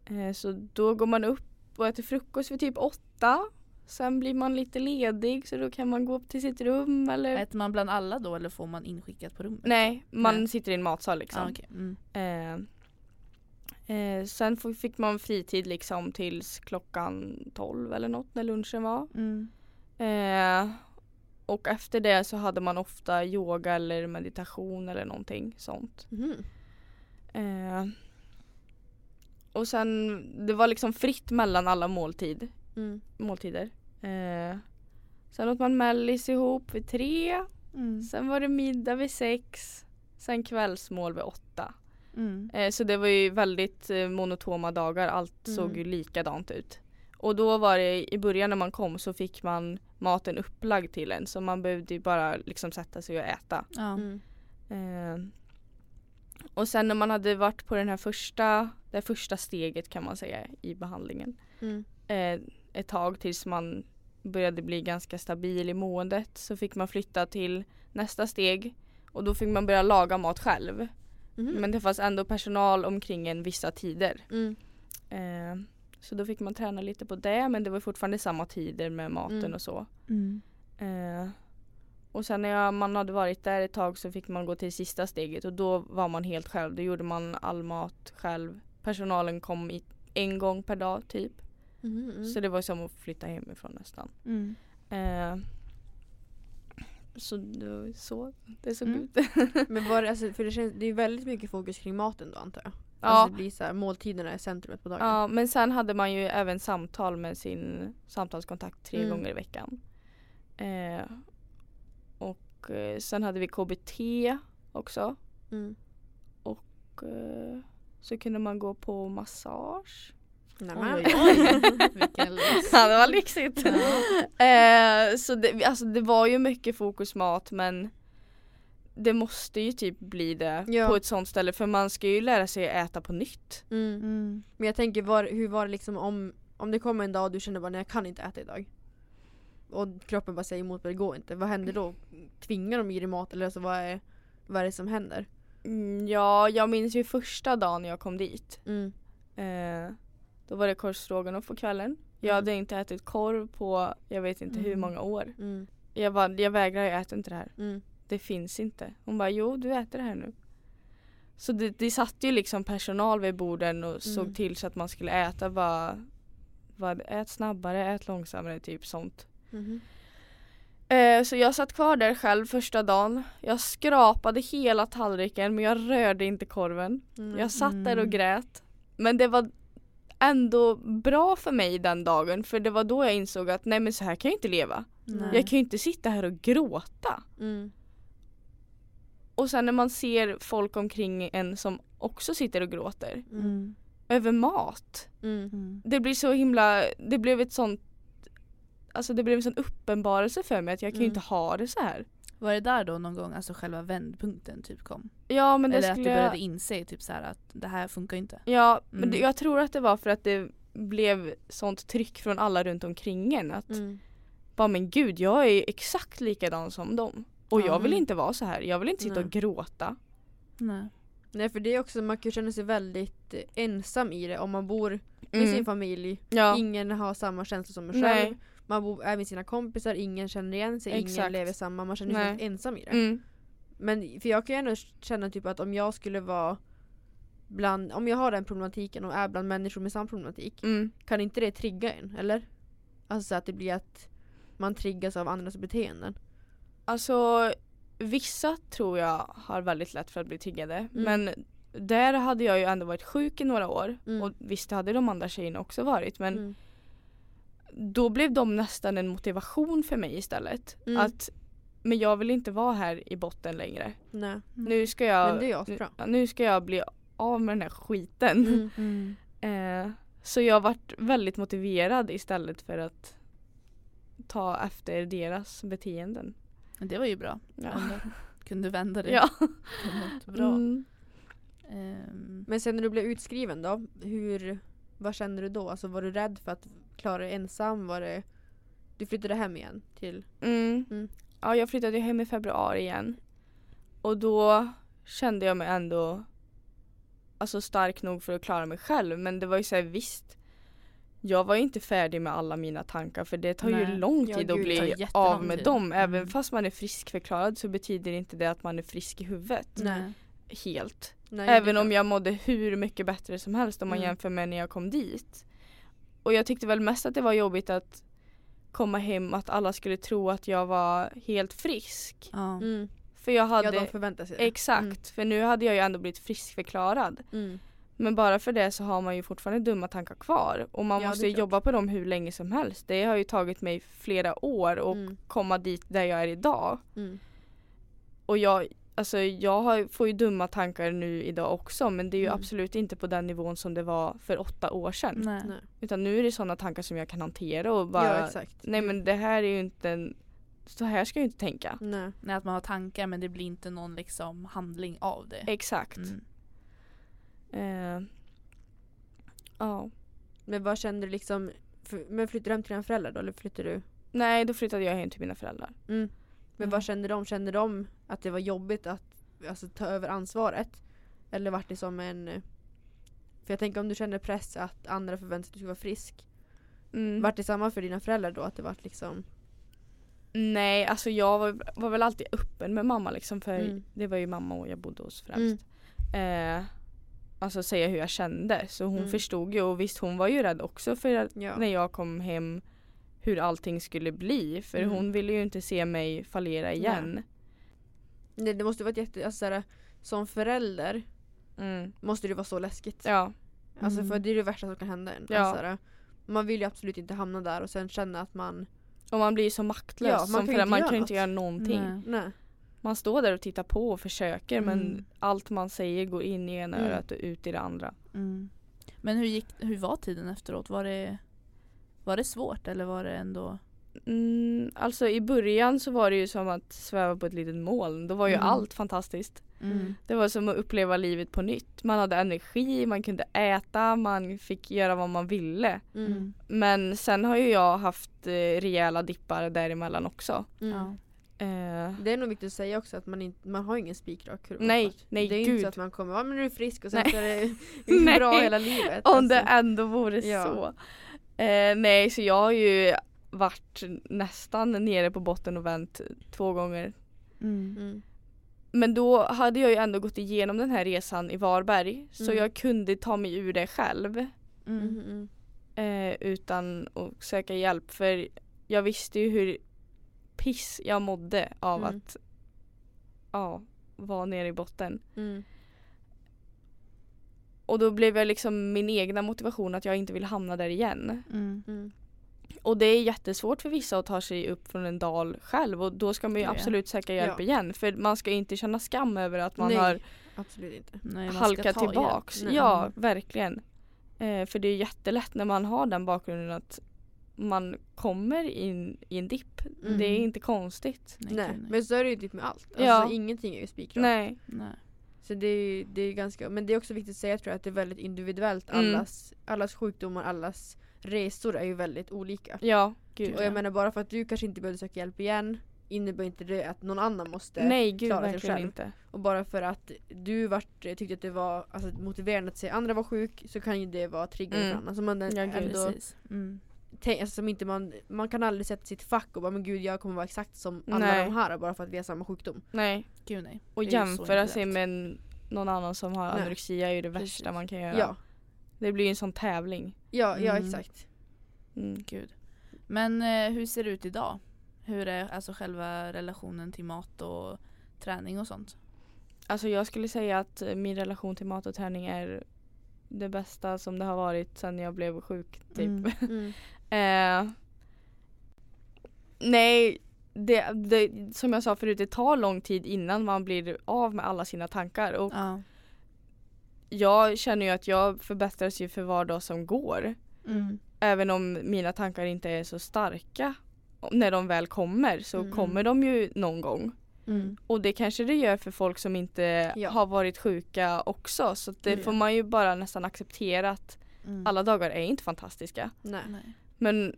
Eh, så då går man upp och äter frukost vid typ åtta. Sen blir man lite ledig så då kan man gå upp till sitt rum eller Äter man bland alla då eller får man inskickat på rummet? Nej, man Nej. sitter i en matsal liksom. Ah, okej. mm. Eh, Eh, sen fick man fritid liksom tills klockan 12 eller något när lunchen var. Mm. Eh, och efter det så hade man ofta yoga eller meditation eller någonting sånt. Eh, och sen det var liksom fritt mellan alla måltid, Mm. måltider. Eh, sen åt man mellis ihop vid tre. Mm. Sen var det middag vid sex. Sen kvällsmål vid åtta. Mm. Eh, så det var ju väldigt eh, monotoma dagar. Allt Mm. såg ju likadant ut. Och då var det i början när man kom så fick man maten upplagd till en. Så man behövde ju bara liksom sätta sig och äta. Ja. Mm. Eh, och sen när man hade varit på den här första, det första steget kan man säga i behandlingen. Mm. Eh, ett tag tills man började bli ganska stabil i måendet så fick man flytta till nästa steg. Och då fick man börja laga mat själv. Mhm. Men det fanns ändå personal omkring en vissa tider. Mm. Eh, så då fick man träna lite på det men det var fortfarande samma tider med maten Mm. och så. Mm. Eh, och sen när jag, man hade varit där ett tag så fick man gå till sista steget och då var man helt själv. Då gjorde man all mat själv. Personalen kom i, en gång per dag typ. Mhm, mm. Så det var som att flytta hemifrån nästan. Mm. Eh, så det var så det såg Mm. ut. [laughs] Men var det, alltså, för det, känns, det är väldigt mycket fokus kring maten då antar jag? ja, Alltså det blir så här, måltiderna är centrumet på dagen. ja, men sen hade man ju även samtal med sin samtalskontakt tre Mm. gånger i veckan. Eh, och eh, sen hade vi KBT också. Mm. Och eh, så kunde man gå på massage. Nämen. Oj, oj, [laughs] oj. Ja det var lyxigt. Ja. eh, så det, alltså, det var ju mycket fokus mat men det måste ju typ bli det Ja. på ett sånt ställe för man ska ju lära sig att äta på nytt. Mm. Mm. Men jag tänker, var, hur var det liksom om, om det kommer en dag och du känner bara nej jag kan inte äta idag. Och kroppen bara säger emot mig, det går inte. Vad händer då? Tvingar de i dig mat eller alltså, vad, är, vad är det som händer? Mm, ja, jag minns ju första dagen jag kom dit. Mm. Eh, då var det korvstroganoff på kvällen. Jag hade inte ätit korv på jag vet inte hur Mm. många år. Mm. Jag, bara, jag vägrar, jag äter inte det här. Mm. Det finns inte. Hon bara, jo du äter det här nu. Så det, det satt ju liksom personal vid borden och såg Mm. till så att man skulle äta bara, bara ät snabbare, ät långsammare, typ sånt. Mhm. Eh, så jag satt kvar där själv första dagen. Jag skrapade hela tallriken men jag rörde inte korven. Mm. Jag satt där och Mm. grät. Men det var ändå bra för mig den dagen för det var då jag insåg att nej men så här kan jag inte leva. Nej. Jag kan ju inte sitta här och gråta. Mm. Och sen när man ser folk omkring en som också sitter och gråter Mm. Över mat. Mm. Mm. Det blir så himla, det blev ett sånt Alltså det blev en sån uppenbarelse för mig att jag kan ju Mm. inte ha det så här. Var det där då någon gång alltså själva vändpunkten typ kom? Ja men det Eller att du skulle började inse typ så här att det här funkar inte? Ja men Mm. det, jag tror att det var för att det blev sånt tryck från alla runt omkring en att Mm. bara men gud jag är exakt likadan som dem. Och jag vill Mm. inte vara så här. Jag vill inte sitta Nej. och gråta. Nej. Nej för det är också, man kan känna sig väldigt ensam i det om man bor med Mm. sin familj. Ja. Ingen har samma känsla som en Nej. Man bor är med sina kompisar, ingen känner igen sig, ingen Exakt. lever samma. Man känner sig helt ensam i det. Mm. Men för jag kan ju ändå känna typ att om jag skulle vara bland, om jag har den problematiken och är bland människor med samma problematik Mm. kan inte det trigga en, eller? Alltså så att det blir att man triggas av andras beteenden. Alltså vissa tror jag har väldigt lätt för att bli triggade. Mm. Men där hade jag ju ändå varit sjuk i några år. Mm. Och visst hade de andra tjejerna också varit. Men Mm. Då blev de nästan en motivation för mig istället. Mm. Att men jag vill inte vara här i botten längre. Nej. Nu ska jag, Men det är nu, nu ska jag bli av med den här skiten. Mm. [laughs] Mm. Eh, så jag varit väldigt motiverad istället för att ta efter deras beteenden. Det var ju bra. Ja. Kunde vända det Ja. något bra. Mm. Ehm, Men sen när du blev utskriven då, hur, vad kände du då? Alltså var du rädd för att klara dig ensam? Var det, du flyttade hem igen till? Mm. Mm. Ja, jag flyttade hem i februari igen. Och då kände jag mig ändå alltså stark nog för att klara mig själv. Men det var ju så här, visst. Jag var ju inte färdig med alla mina tankar för det tar ju Nej. lång Ja, tid att det tar bli av med tid. dem. Även Mm. fast man är friskförklarad så betyder inte det att man är frisk i huvudet. Nej. helt. Nej, Även om jag mådde hur mycket bättre som helst om man Mm. jämför med när jag kom dit. Och jag tyckte väl mest att det var jobbigt att komma hem att alla skulle tro att jag var helt frisk. Ja. Mm. För jag Ja, hade de förväntar sig det. Exakt, Mm. för nu hade jag ju ändå blivit friskförklarad. Mm. Men bara för det så har man ju fortfarande dumma tankar kvar. Och man Ja, måste jobba på dem hur länge som helst. Det har ju tagit mig flera år att Mm. komma dit där jag är idag. Mm. Och jag, alltså jag har, får ju dumma tankar nu idag också men det är ju Mm. absolut inte på den nivån som det var för åtta år sedan. Nej. Nej. Utan nu är det sådana tankar som jag kan hantera och bara ja exakt. Nej men det här är ju inte en, så här ska jag ju inte tänka. Nej. Nej, att man har tankar men det blir inte någon liksom handling av det. Exakt. Mm. Eh, ja. Men vad kände du liksom, för, men flyttade du hem till dina föräldrar då eller flyttade du? Nej då flyttade jag hem till mina föräldrar. Mm. Men Mm. vad kände de? Kände de att det var jobbigt att alltså, ta över ansvaret? Eller vart det som en För jag tänker om du kände press att andra förväntade sig att du skulle vara frisk Mm. Vart det samma för dina föräldrar då? Att det vart liksom Nej alltså jag var, var väl alltid öppen med mamma liksom för Mm. det var ju mamma och jag bodde hos främst. Eh, alltså säga hur jag kände så hon Mm. förstod ju och visst hon var ju rädd också för Ja. när jag kom hem hur allting skulle bli för Mm. hon ville ju inte se mig fallera igen. Det, det måste varit jätte, alltså såhär, Som förälder Mm. måste det vara så läskigt Ja, Alltså Mm. för det är det värsta som kan hända en Ja. alltså, Man vill ju absolut inte hamna där och sen känna att man och man blir så maktlös Ja, man som förälder. inte Man göra kan ju inte göra någonting. Nej. Nej Man står där och tittar på och försöker men Mm. allt man säger går in i ena Mm. örat och ut i det andra. Mm. Men hur, gick, hur var tiden efteråt? Var det, var det svårt eller var det ändå? Mm, alltså i början så var det ju som att sväva på ett litet moln. Då var ju Mm. allt fantastiskt. Mm. Det var som att uppleva livet på nytt. Man hade energi, man kunde äta, man fick göra vad man ville. mm. Mm. Men sen har ju jag haft eh, rejäla dippar däremellan också. Mm. Ja. Eh, Det är nog viktigt att säga också att man, inte, man har ingen spikrak kurva. Nej, nej, Det är ju inte gud. så att man kommer, ja men nu är du frisk och sen Nej. så är det [laughs] bra hela livet. om det alltså. ändå vore Ja. så. Eh, nej, så jag har ju varit nästan nere på botten och vänt två gånger. Mm. Mm. Men då hade jag ju ändå gått igenom den här resan i Varberg så Mm. jag kunde ta mig ur det själv Mm. Mm. Eh, utan att söka hjälp för jag visste ju hur piss jag mådde av Mm. att ja, vara nere i botten. Mm. Och då blev jag liksom min egna motivation att jag inte vill hamna där igen. Mm. Mm. Och det är jättesvårt för vissa att ta sig upp från en dal själv och då ska man ju Ja. absolut söka hjälp Ja. igen för man ska inte känna skam över att man Nej, har Absolut inte. Nej, man halkat tillbaks. Ja, Mm. verkligen. Eh, för det är jättelätt när man har den bakgrunden att man kommer in i en dipp. Mm. Det är inte konstigt. Nej, Nej, men så är det ju typ med allt. Alltså Ja. ingenting är ju spikrakt. Nej. Nej. Så det är, det är ganska, men det är också viktigt att säga tror jag att det är väldigt individuellt. Mm. Allas, allas sjukdomar, allas resor är ju väldigt olika. Ja, gud. Och jag menar bara för att du kanske inte behöver söka hjälp igen innebär inte det att någon annan måste. Nej, gud klara sig själv. inte. Och bara för att du vart, tyckte att det var alltså, motiverande att se andra var sjuk så kan ju det vara triggande Mm. för andra. Så man Ja, gud. ändå, Precis. Mm. Tänk, alltså, som inte man, man kan aldrig sätta sitt fack och bara men gud jag kommer vara exakt som alla Nej. de här bara för att vi har samma sjukdom. Nej. Gud nej. Och jämföra sig med en- någon annan som har Nej. anorexia är ju det Precis. värsta man kan göra. Ja, Det blir ju en sån tävling. ja, ja Mm. exakt. Mm. Gud. Men eh, hur ser det ut idag? Hur är alltså själva relationen till mat och träning och sånt? Alltså jag skulle säga att eh, min relation till mat och träning är det bästa som det har varit sedan jag blev sjuk typ. Mm. [laughs] Mm. Eh, nej, det, det, som jag sa förut, det tar lång tid innan man blir av med alla sina tankar. Och Ja. jag känner ju att jag förbättras ju för var dag som går. Mm. Även om mina tankar inte är så starka när de väl kommer så Mm. kommer de ju någon gång. Mm. Och det kanske det gör för folk som inte Ja. har varit sjuka också. Så det Mm. får man ju bara nästan acceptera att Mm. alla dagar är inte fantastiska. Nej. Nej. Men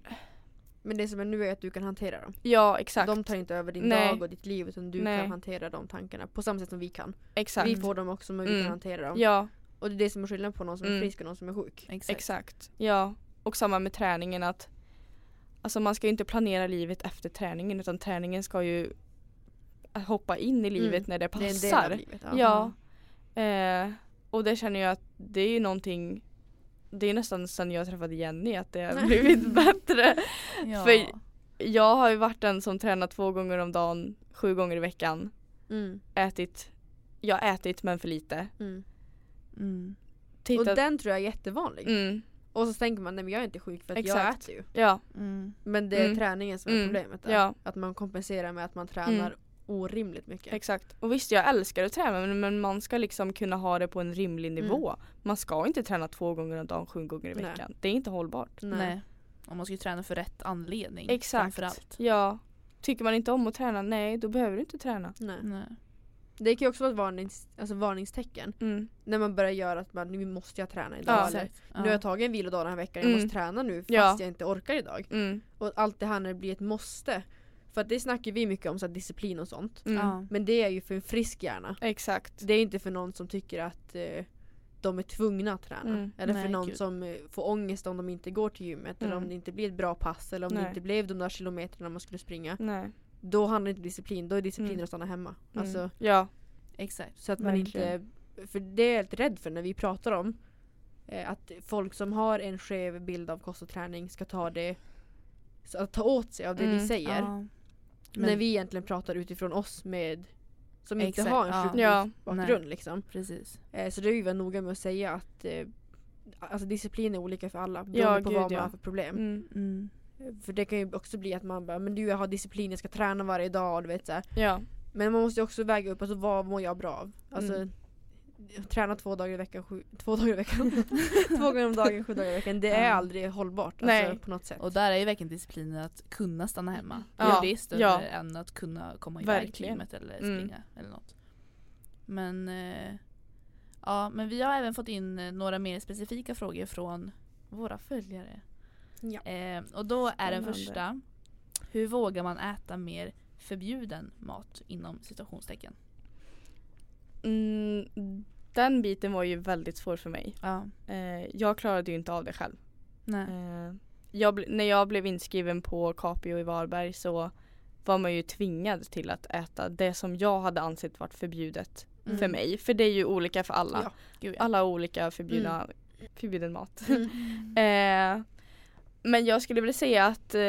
Men det som är nu är att du kan hantera dem. ja, exakt. De tar inte över din Nej. dag och ditt liv utan du Nej. kan hantera de tankarna på samma sätt som vi kan. exakt. Vi får dem också men vi Mm. kan hantera dem. Ja, Och det är det som är skillnaden på någon som är Mm. frisk och någon som är sjuk. Exakt. exakt. Ja, och samma med träningen att Alltså man ska ju inte planera livet efter träningen utan träningen ska ju hoppa in i livet Mm. när det Det är en del passar. av livet. Ja. Eh, och det känner jag att det är ju någonting Det är nästan sen jag träffade Jenny att det har [laughs] blivit bättre. Ja. För- Jag har ju varit den som tränar två gånger om dagen, sju gånger i veckan. Mm. Ätit, jag har ätit men för lite. Mm. Mm. Och den tror jag är jättevanlig. mm, Och så tänker man nej men jag är inte sjuk för att jag Exakt. äter ju. ja, Mm. Men det är Mm. träningen som är problemet där. ja. Att man kompenserar med att man tränar Mm. Orimligt mycket. Exakt. Och visst jag älskar att träna men- men man ska liksom kunna ha det på en rimlig Mm. nivå. Man ska inte träna två gånger om dagen, sju gånger i Nej. veckan. Det är inte hållbart. Nej. Nej. Och man ska ju träna för rätt anledning. Exakt. Framförallt. Ja. Tycker man inte om att träna, nej då behöver du inte träna. Nej. Nej. Det kan ju också vara ett varnings, alltså varningstecken. Mm. När man börjar göra att man, nu måste jag träna idag. Ja. eller. Nu har jag tagit en vilodag den här veckan, jag Mm. måste träna nu fast Ja. jag inte orkar idag. Mm. Och allt det här när det blir ett måste. För att det snackar vi mycket om, så här, disciplin och sånt. Mm. Ja. Men det är ju för en frisk hjärna. Exakt. Det är inte för någon som tycker att eh, de är tvungna att träna. Mm. Eller Nej, för någon gud. som eh, får ångest om de inte går till gymmet. Eller Mm. om det inte blir ett bra pass. Eller om det Nej. inte blev de där kilometrarna man skulle springa. Nej. Då handlar det inte om disciplin, då är disciplin Mm. att stanna hemma. Mm. Alltså, Ja. Exakt. så att man Verkligen. inte... För det är jag lite rädd för när vi pratar om eh, att folk som har en skev bild av kost och träning ska ta det så att ta åt sig av det vi Mm. säger. Ja. När Men- vi egentligen pratar utifrån oss med som inte Exakt, har en ja. sjukdomsbakgrund Nej. liksom. Precis. Eh, så det är vi var noga med att säga att eh, alltså disciplin är olika för alla beroende Ja, på gud, vad man ja. har för problem. Mm. Mm. För det kan ju också bli att man bara, men du jag har disciplin, jag ska träna varje dag, du vet så här. Ja. Men man måste ju också väga upp, alltså vad mår jag bra av? Alltså Mm. Träna två dagar i veckan, sju, två dagar i veckan. [laughs] två gånger om dagen, sju dagar i veckan. Det är Ja. aldrig hållbart alltså, Nej. på något sätt. Och där är ju verkligen disciplinen att kunna stanna hemma. Ja. Det är större Ja. än att kunna komma iväg till Verkligen. gymmet eller Mm. springa eller något. Men eh, Ja men vi har även fått in eh, några mer specifika frågor från våra följare. Ja. Eh, och då är den första Hur vågar man äta mer förbjuden mat inom citationstecken? Mm, den biten var ju väldigt svår för mig. Ja. Eh, jag klarade ju inte av det själv. Nej. Eh, jag, när jag blev inskriven på Capio i Varberg så var man ju tvingad till att äta det som jag hade ansett varit förbjudet Mm. för mig. För det är ju olika för alla. Ja. Gud, ja. Alla olika förbjudna, förbjuden mat. Mm. [laughs] Eh, men jag skulle vilja säga att eh,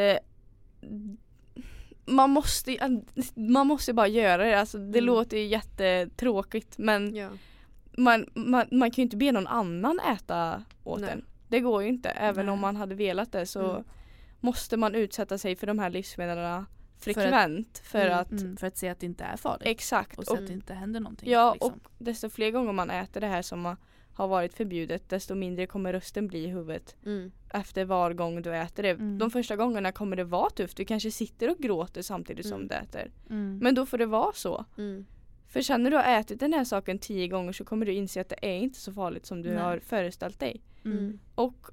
man måste, man måste bara göra det. Alltså, det Mm. låter ju jättetråkigt men Ja. man, man, man kan ju inte be någon annan äta åt Nej. en. Det går ju inte. Även Nej. om man hade velat det så Mm. måste man utsätta sig för de här livsmedlen att- frekvent för Mm, att Mm, för att se att det inte är farligt. Exakt. och se Och, att det inte händer någonting. ja, liksom. och desto fler gånger man äter det här som har varit förbjudet desto mindre kommer rösten bli i huvudet Mm. efter var gång du äter det. Mm. De första gångerna kommer det vara tufft. Du kanske sitter och gråter samtidigt som Mm. du äter. Mm. Men då får det vara så. Mm. För sen när du har ätit den här saken tio gånger så kommer du inse att det är inte så farligt som du Nej. har föreställt dig. Mm. Och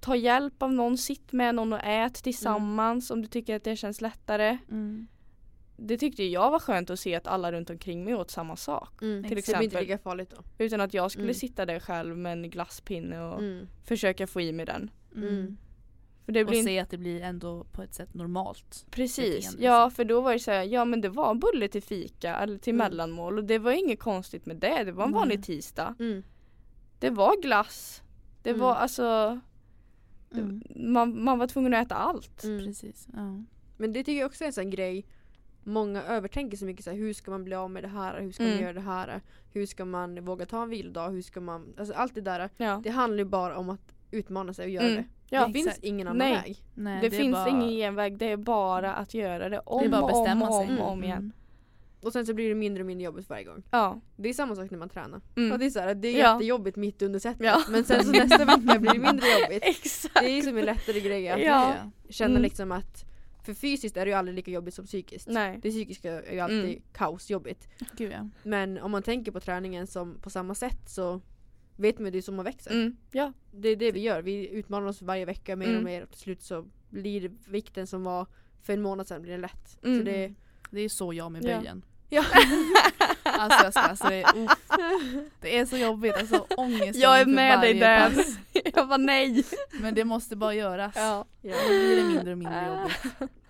ta hjälp av någon, sitt med någon och ät tillsammans om du tycker att det känns lättare. Mm. Det tyckte jag var skönt att se att alla runt omkring mig åt samma sak. Mm. Till Det blir inte exempel. lika farligt då. Utan att jag skulle Mm. sitta där själv med en glasspinne och Mm. försöka få i mig den. Mm. För det Och blir inte se att det blir ändå på ett sätt normalt. Precis, beteende, ja för då var det så här, ja men det var bulle till fika eller till Mm. mellanmål och det var inget konstigt med det, det var en vanlig tisdag. Mm. Det var glass, det Mm. var alltså, Mm. man, man var tvungen att äta allt. Mm. Precis. Ja. Men det tycker jag också är en sån grej Många övertänker så mycket så här, hur ska man bli av med det här, hur ska man Mm. göra det här, hur ska man våga ta en vilodag, hur ska man, alltså allt det där Ja. Det handlar ju bara om att utmana sig och göra Mm. det. Ja, det finns exakt. ingen annan Nej. väg. Nej, det, är finns bara- ingen genväg, det är bara att göra det om Det är bara och om bestämma och om, om igen. Mm. Och sen så blir det mindre och mindre jobbigt varje gång. Ja. Det är samma sak när man tränar. Mm. Och det är, så här, det är Ja. jättejobbigt mitt under setet Ja. men sen så nästa vecka blir det mindre [laughs] jobbigt. Exakt. Det är som en lättare grej att Ja. känna Mm. liksom att för fysiskt är det ju aldrig lika jobbigt som psykiskt. Nej. Det psykiska är ju alltid Mm. kaosjobbigt. Gud ja. Men om man tänker på träningen som på samma sätt så vet man ju det är så man växer. Mm. Ja. Det är det vi gör. Vi utmanar oss varje vecka mer Mm. och mer och till slut så blir vikten som var för en månad sedan blir den lätt. Mm. Så det, Det är så jag med böjen. ja. [laughs] Alltså jag ska, alltså det, är, uff. det är så jobbigt, alltså ångesten Jag är med dig där. pass. [laughs] Jag var nej. Men det måste bara göras. Ja. ja. Då blir det mindre och mindre jobbigt. [laughs]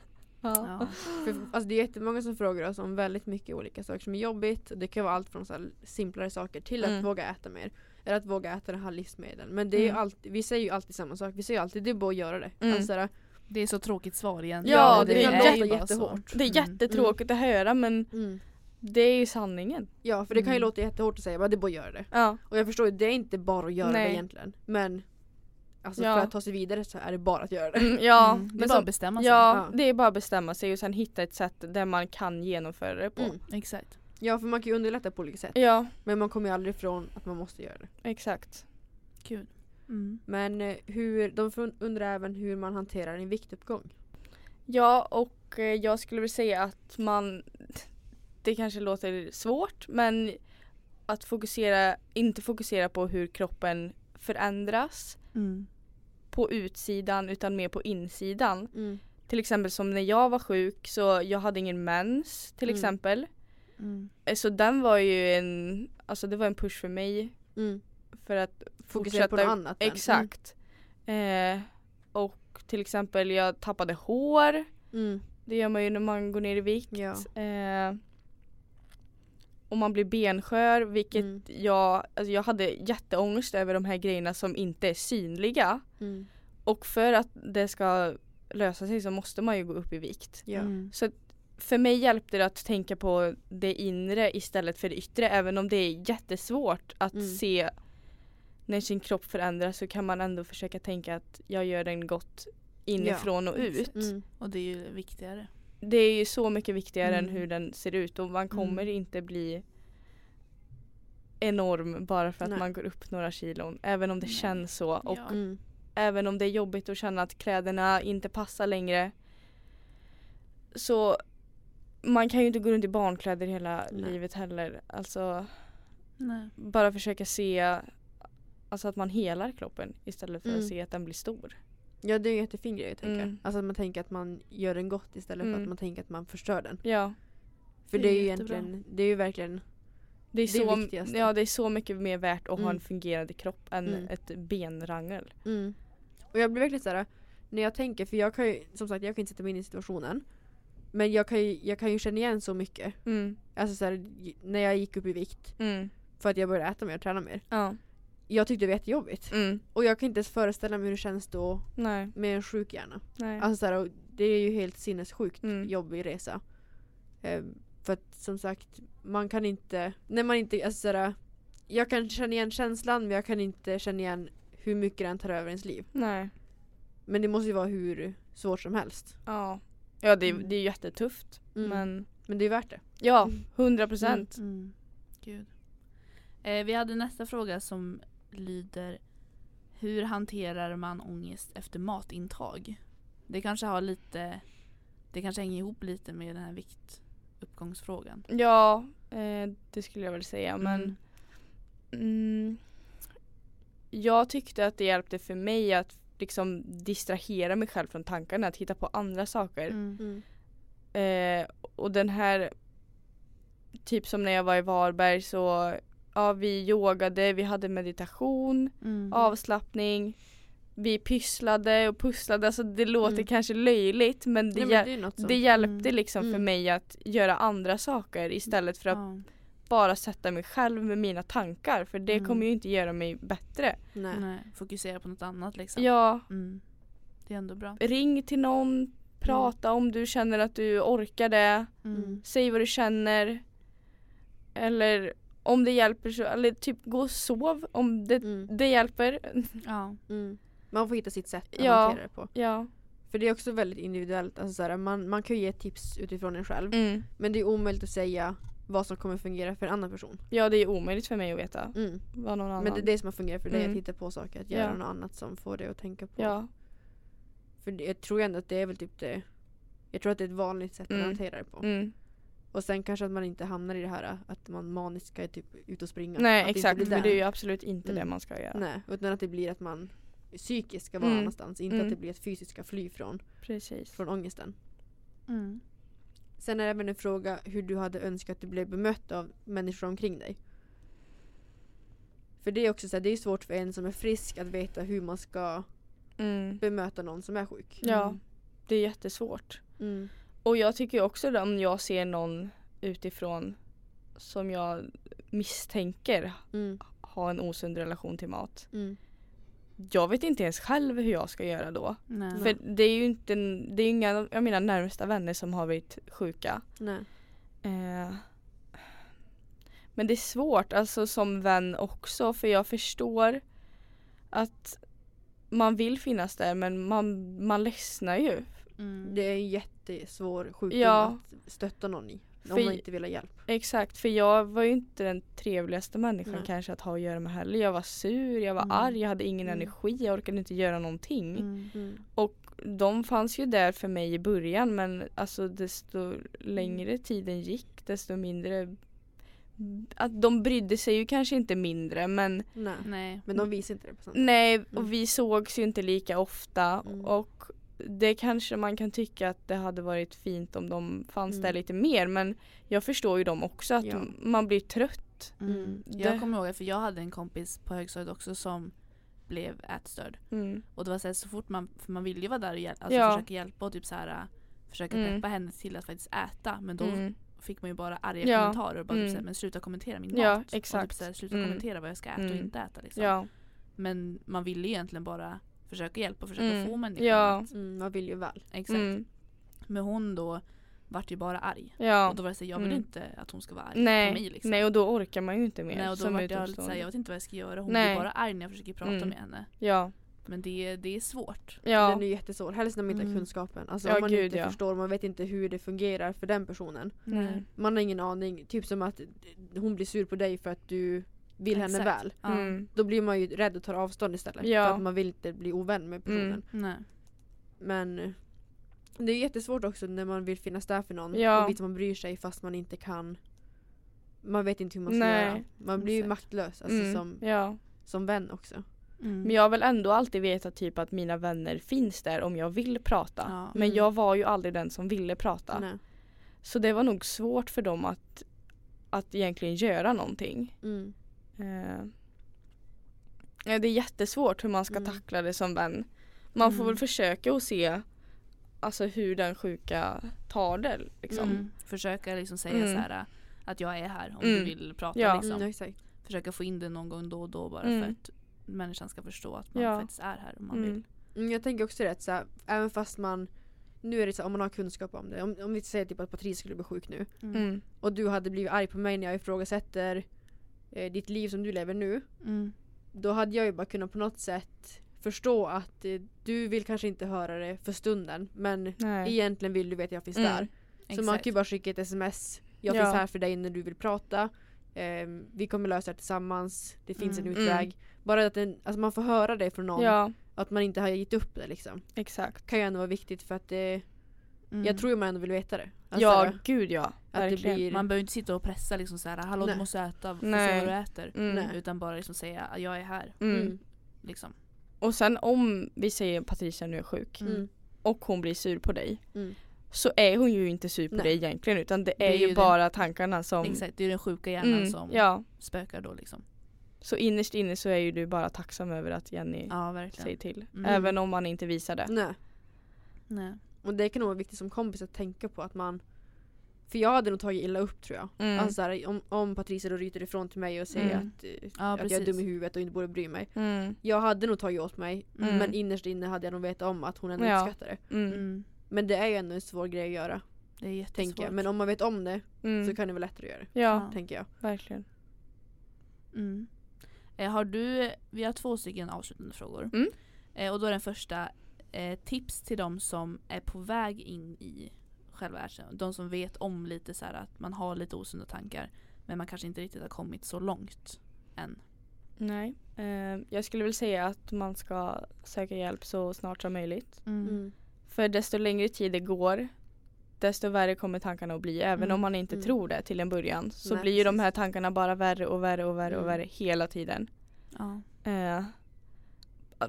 Ja. För, alltså det är jättemånga som frågar oss om väldigt mycket olika saker som är jobbigt. Det kan vara allt från så simplare saker till att Mm. våga äta mer. Eller att våga äta det här livsmedel. Men det är Mm. alltid, vi säger ju alltid samma sak. Vi säger ju alltid det är bara att göra det. Mm. Alltså, Det är så tråkigt svar igen. Ja, det det är ju bara jättehårt. Det är Mm. jättetråkigt att höra men mm. det är ju sanningen. Ja för det kan ju Mm. låta jättehårt att säga bara det är bara att göra det. Ja. Och jag förstår ju, det är inte bara att göra det Nej. egentligen. Men alltså Ja. för att ta sig vidare så är det bara att göra det. Mm, ja, Mm, det är men bara som, att bestämma sig. ja, Ja. det är bara att bestämma sig och sen hitta ett sätt där man kan genomföra det på. Mm. Exakt. Ja för man kan ju underlätta på olika sätt. Ja, Men man kommer ju aldrig ifrån att man måste göra det. exakt. Kul. Mm. Men eh, hur, de undrar även hur man hanterar en viktuppgång. Ja, och eh, jag skulle vilja säga att man, [laughs] det kanske låter svårt, men att fokusera, inte fokusera på hur kroppen förändras Mm. på utsidan utan mer på insidan. Mm. Till exempel som när jag var sjuk så jag hade ingen mens till Mm. exempel. Mm. Eh, Så den var ju en, alltså det var en push för mig Mm. för att Fokusera på något annat. Exakt. Eh, och till exempel jag tappade hår. Mm. Det gör man ju när man går ner i vikt. Ja. Eh, och man blir benskör vilket Mm. jag, alltså jag hade jätteångest över de här grejerna som inte är synliga. Mm. Och för att det ska lösa sig så måste man ju gå upp i vikt. Ja. Mm. Så för mig hjälpte det att tänka på det inre istället för det yttre även om det är jättesvårt att Mm. se när sin kropp förändras så kan man ändå försöka tänka att jag gör den gott inifrån och ut. Mm. Och det är ju viktigare. Det är ju så mycket viktigare än Mm. hur den ser ut och man kommer Mm. inte bli enorm bara för att Nej. man går upp några kilon. Även om det Nej. känns så och Ja. Mm. även om det är jobbigt att känna att kläderna inte passar längre. Så man kan ju inte gå runt i barnkläder hela Nej. livet heller. Alltså Nej. bara försöka se alltså att man helar kroppen istället för Mm. att se att den blir stor. Ja det är en jättefin grej att tänka. Mm. Alltså att man tänker att man gör den gott istället för Mm. att man tänker att man förstör den. Ja, För Det det är är ju jättebra. egentligen, det är ju verkligen det är, Det är så, viktigaste. ja, det är så mycket mer värt att ha en Mm. fungerande kropp än Mm. ett benrangel. Mm. Och jag blir verkligen såhär, när jag tänker, för jag kan ju, som sagt jag kan inte sätta mig in i situationen. Men jag kan ju, jag kan ju känna igen så mycket. Mm. Alltså såhär, när jag gick upp i vikt. Mm. För att jag började äta mer och träna mer. Ja. Jag tyckte det var jättejobbigt. Mm. Och jag kan inte ens föreställa mig hur det känns då Nej. med en sjuk hjärna. Nej. Alltså och det är ju helt sinnessjukt Mm. jobbig resa. Eh, för att som sagt, man kan inte, när man inte, alltså såhär, jag kan känna igen känslan men jag kan inte känna igen hur mycket den tar över ens liv. Nej. Men det måste ju vara hur svårt som helst. Ja. Ja det, Mm. det är jättetufft. Mm. Men Men det är värt det. ja, Mm. 100 procent. Mm. Gud. Eh, vi hade nästa fråga som lyder Hur hanterar man ångest efter matintag? Det kanske har lite Det kanske hänger ihop lite med den här viktuppgångsfrågan. Ja, eh, det skulle jag väl säga. Mm. Men mm, jag tyckte att det hjälpte för mig att liksom distrahera mig själv från tankarna, att hitta på andra saker. Mm. Eh, och den här, typ som när jag var i Varberg så, ja vi yogade, vi hade meditation, Mm. avslappning, vi pysslade och pusslade, alltså det låter Mm. kanske löjligt men det, Nej, men det det hjälpte Mm. liksom för Mm. mig att göra andra saker istället för att Ja. bara sätta mig själv med mina tankar för det Mm. kommer ju inte göra mig bättre. Nej. Nej, fokusera på något annat liksom. Ja, Mm. Det är ändå bra. ring till någon, prata om du känner att du orkar det, Mm. säg vad du känner. Eller om det hjälper så, eller typ gå och sov om det, Mm. det hjälper. [laughs] Ja. Mm. Man får hitta sitt sätt att Ja. hantera det på. Ja. För det är också väldigt individuellt. Alltså såhär, man, man kan ju ge tips utifrån en själv. Mm. Men det är omöjligt att säga vad som kommer fungera för en annan person. ja, det är omöjligt för mig att veta Mm. vad någon annan. Men det är det som har fungerat för dig, Mm. att hitta på saker, att göra Ja. något annat som får dig att tänka på. Ja, För det, jag tror ändå att det är väl typ det Jag tror att det är ett vanligt sätt Mm. att hantera det på. Och sen kanske att man inte hamnar i det här att man maniskt ska typ ut och springa. Nej att det exakt, för där. det är ju absolut inte det Mm. man ska göra. Nej, utan att det blir att man psykiskt ska vara Mm. någonstans. Inte Mm. att det blir att fysiskt ska fly från, Precis. från ångesten. Mm. Sen är det även en fråga hur du hade önskat att du blev bemött av människor omkring dig. För det är också så här, det är svårt för en som är frisk att veta hur man ska Mm. bemöta någon som är sjuk. Ja. Mm. Det är jättesvårt. Mm. Och jag tycker också att om jag ser någon utifrån som jag misstänker Mm. ha en osund relation till mat. Mm. Jag vet inte ens själv hur jag ska göra då. Nej. För det är ju inte, det är inga av mina närmsta vänner som har blivit sjuka. Nej. Eh, men det är svårt alltså som vän också för jag förstår att man vill finnas där men man, man ledsnar ju. Mm. Det är en jättesvår sjukdom Ja. att stötta någon i. Om För- man inte vill ha hjälp. Exakt för jag var ju inte den trevligaste människan Nej. kanske att ha att göra med heller. Jag var sur, jag var Mm. arg, jag hade ingen Mm. energi, jag orkade inte göra någonting. Mm. Mm. De fanns ju där för mig i början men alltså desto längre tiden gick desto mindre att de brydde sig ju kanske inte mindre men Nej. Nej. Men de visar inte det på samma nej Mm. och vi sågs ju inte lika ofta Mm. och det kanske man kan tycka att det hade varit fint om de fanns Mm. där lite mer men jag förstår ju dem också att Ja. man blir trött. Mm. Mm. Jag kommer ihåg för jag hade en kompis på högstadiet också som blev ätstörd. Mm. Och det var så, här, så fort man, för man ville ju vara där och hjäl- alltså Ja. försöka hjälpa och typ så här, försöka Mm. peppa henne till att faktiskt äta. Men då Mm. fick man ju bara arga Ja. kommentarer och bara typ Mm. så här, men sluta kommentera min Ja, mat. Och typ så här, sluta Mm. kommentera vad jag ska äta och Mm. inte äta. Liksom. Ja. Men man ville ju egentligen bara försöka hjälpa och försöka Mm. få människan Ja. att, Mm, man vill ju väl. Exakt. Mm. Men hon då vart ju bara arg. Ja. Och då var det så här, jag vill Mm. inte att hon ska vara arg Nej. på mig liksom. Nej och då orkar man ju inte mer. Nej och då som vart jag lite såhär, jag vet inte vad jag ska göra. Hon Nej. blir bara arg när jag försöker prata Mm. med henne. Ja. Men det, det är svårt. Ja. Den är jättesvår. Helst när man inte har Mm. kunskapen. Alltså Ja, om man gud, inte ja. förstår, man vet inte hur det fungerar för den personen. Mm. Man har ingen aning. Typ som att hon blir sur på dig för att du vill henne Exakt. väl. Mm. Då blir man ju rädd och tar avstånd istället. Ja. För att man vill inte bli ovän med personen. Mm. Nej. Men det är jättesvårt också när man vill finnas där för någon Ja. och visa att man bryr sig fast man inte kan Man vet inte hur man ska Nej. göra. Man blir ju Exakt. maktlös alltså Mm. som, Ja. som vän också. Mm. Men jag har väl ändå alltid vetat typ att mina vänner finns där om jag vill prata. Ja. Men Mm. jag var ju aldrig den som ville prata. Nej. Så det var nog svårt för dem att, att egentligen göra någonting. Mm. Eh, det är jättesvårt hur man ska Mm. tackla det som vän. Man får Mm. väl försöka att se alltså, hur den sjuka tar det. Liksom. Mm. Försöka liksom säga Mm. så här att jag är här om Mm. du vill prata. Ja. Liksom. Mm, exakt. Försöka få in det någon gång då och då bara Mm. för att människan ska förstå att man Ja. faktiskt är här om man vill. Mm. Mm, jag tänker också det, så här, även fast man Nu är det så om man har kunskap om det. Om, om vi säger typ att Patrice skulle bli sjuk nu Mm. Mm. och du hade blivit arg på mig när jag ifrågasätter eh, ditt liv som du lever nu. Mm. Då hade jag ju bara kunnat på något sätt förstå att eh, du vill kanske inte höra det för stunden men Nej. egentligen vill du veta att jag finns Mm. där. Så man Exakt. kan ju bara skicka ett sms. Jag Ja. finns här för dig när du vill prata. Ehm, vi kommer lösa det tillsammans. Det finns Mm. en utväg. Bara att den, alltså man får höra det från någon. Ja, Att man inte har gett upp det liksom. exakt. Kan ju ändå vara viktigt för att det, Mm. jag tror ju man ändå vill veta det. Alltså, ja, gud ja. att det blir... Man behöver inte sitta och pressa liksom så här, hallå Nej. du måste äta, får se Nej. vad du äter. Mm. Nej. Utan bara liksom säga jag är här. Mm. Mm. Liksom. Och sen om vi säger Patricia nu är sjuk Mm. Mm. och hon blir sur på dig Mm. så är hon ju inte sur på Nej. dig egentligen utan det är, är ju ju bara tankarna som Exakt, det är den sjuka hjärnan Mm, som Ja, spökar då liksom. så innerst inne så är ju du bara tacksam över att Jenny Ja säger till. Mm. Även om man inte visar det. Nej. Nej. Och det kan nog vara viktigt som kompis att tänka på att man För jag hade nog tagit illa upp tror jag. Mm. Alltså så här, om, om Patricia då ryter ifrån till mig och säger Mm. att, eh, Ja, att jag är dum i huvudet och inte borde bry mig. Mm. Jag hade nog tagit åt mig Mm. men innerst inne hade jag nog vetat om att hon ändå Ja. uppskattar det. Mm. Mm. Men det är ju ändå en svår grej att göra. Det är jättesvårt. Tänker jag. Men om man vet om det Mm. så kan det vara lättare att göra det. Ja, Tänker jag. verkligen. Mm. Eh, har du, vi har två stycken avslutande frågor. Mm. Eh, och då är den första eh, tips till de som är på väg in i själva erkännandet. De som vet om lite så här att man har lite osunda tankar men man kanske inte riktigt har kommit så långt än. Nej. Eh, jag skulle väl säga att man ska söka hjälp så snart som möjligt. Mm. För desto längre tid det går desto värre kommer tankarna att bli. Även Mm. om man inte Mm. tror det till en början så Nej, blir ju de här tankarna bara värre och värre och värre och Mm. värre hela tiden. Ja. Eh,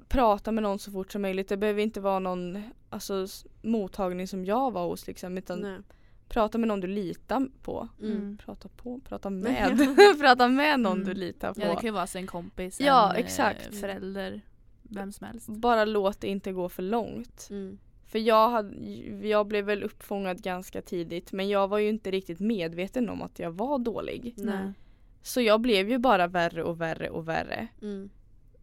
prata med någon så fort som möjligt. Det behöver inte vara någon alltså, mottagning som jag var hos liksom, utan Nej. prata med någon du litar på. Mm. Prata på, prata [laughs] med. [laughs] prata med någon Mm. du litar på. ja det kan ju vara en kompis, Ja, en exakt. Eh, förälder, vem som helst. Bara låt det inte gå för långt. Mm. För jag, hade, jag blev väl uppfångad ganska tidigt men jag var ju inte riktigt medveten om att jag var dålig. Nej. Så jag blev ju bara värre och värre och värre. Mm.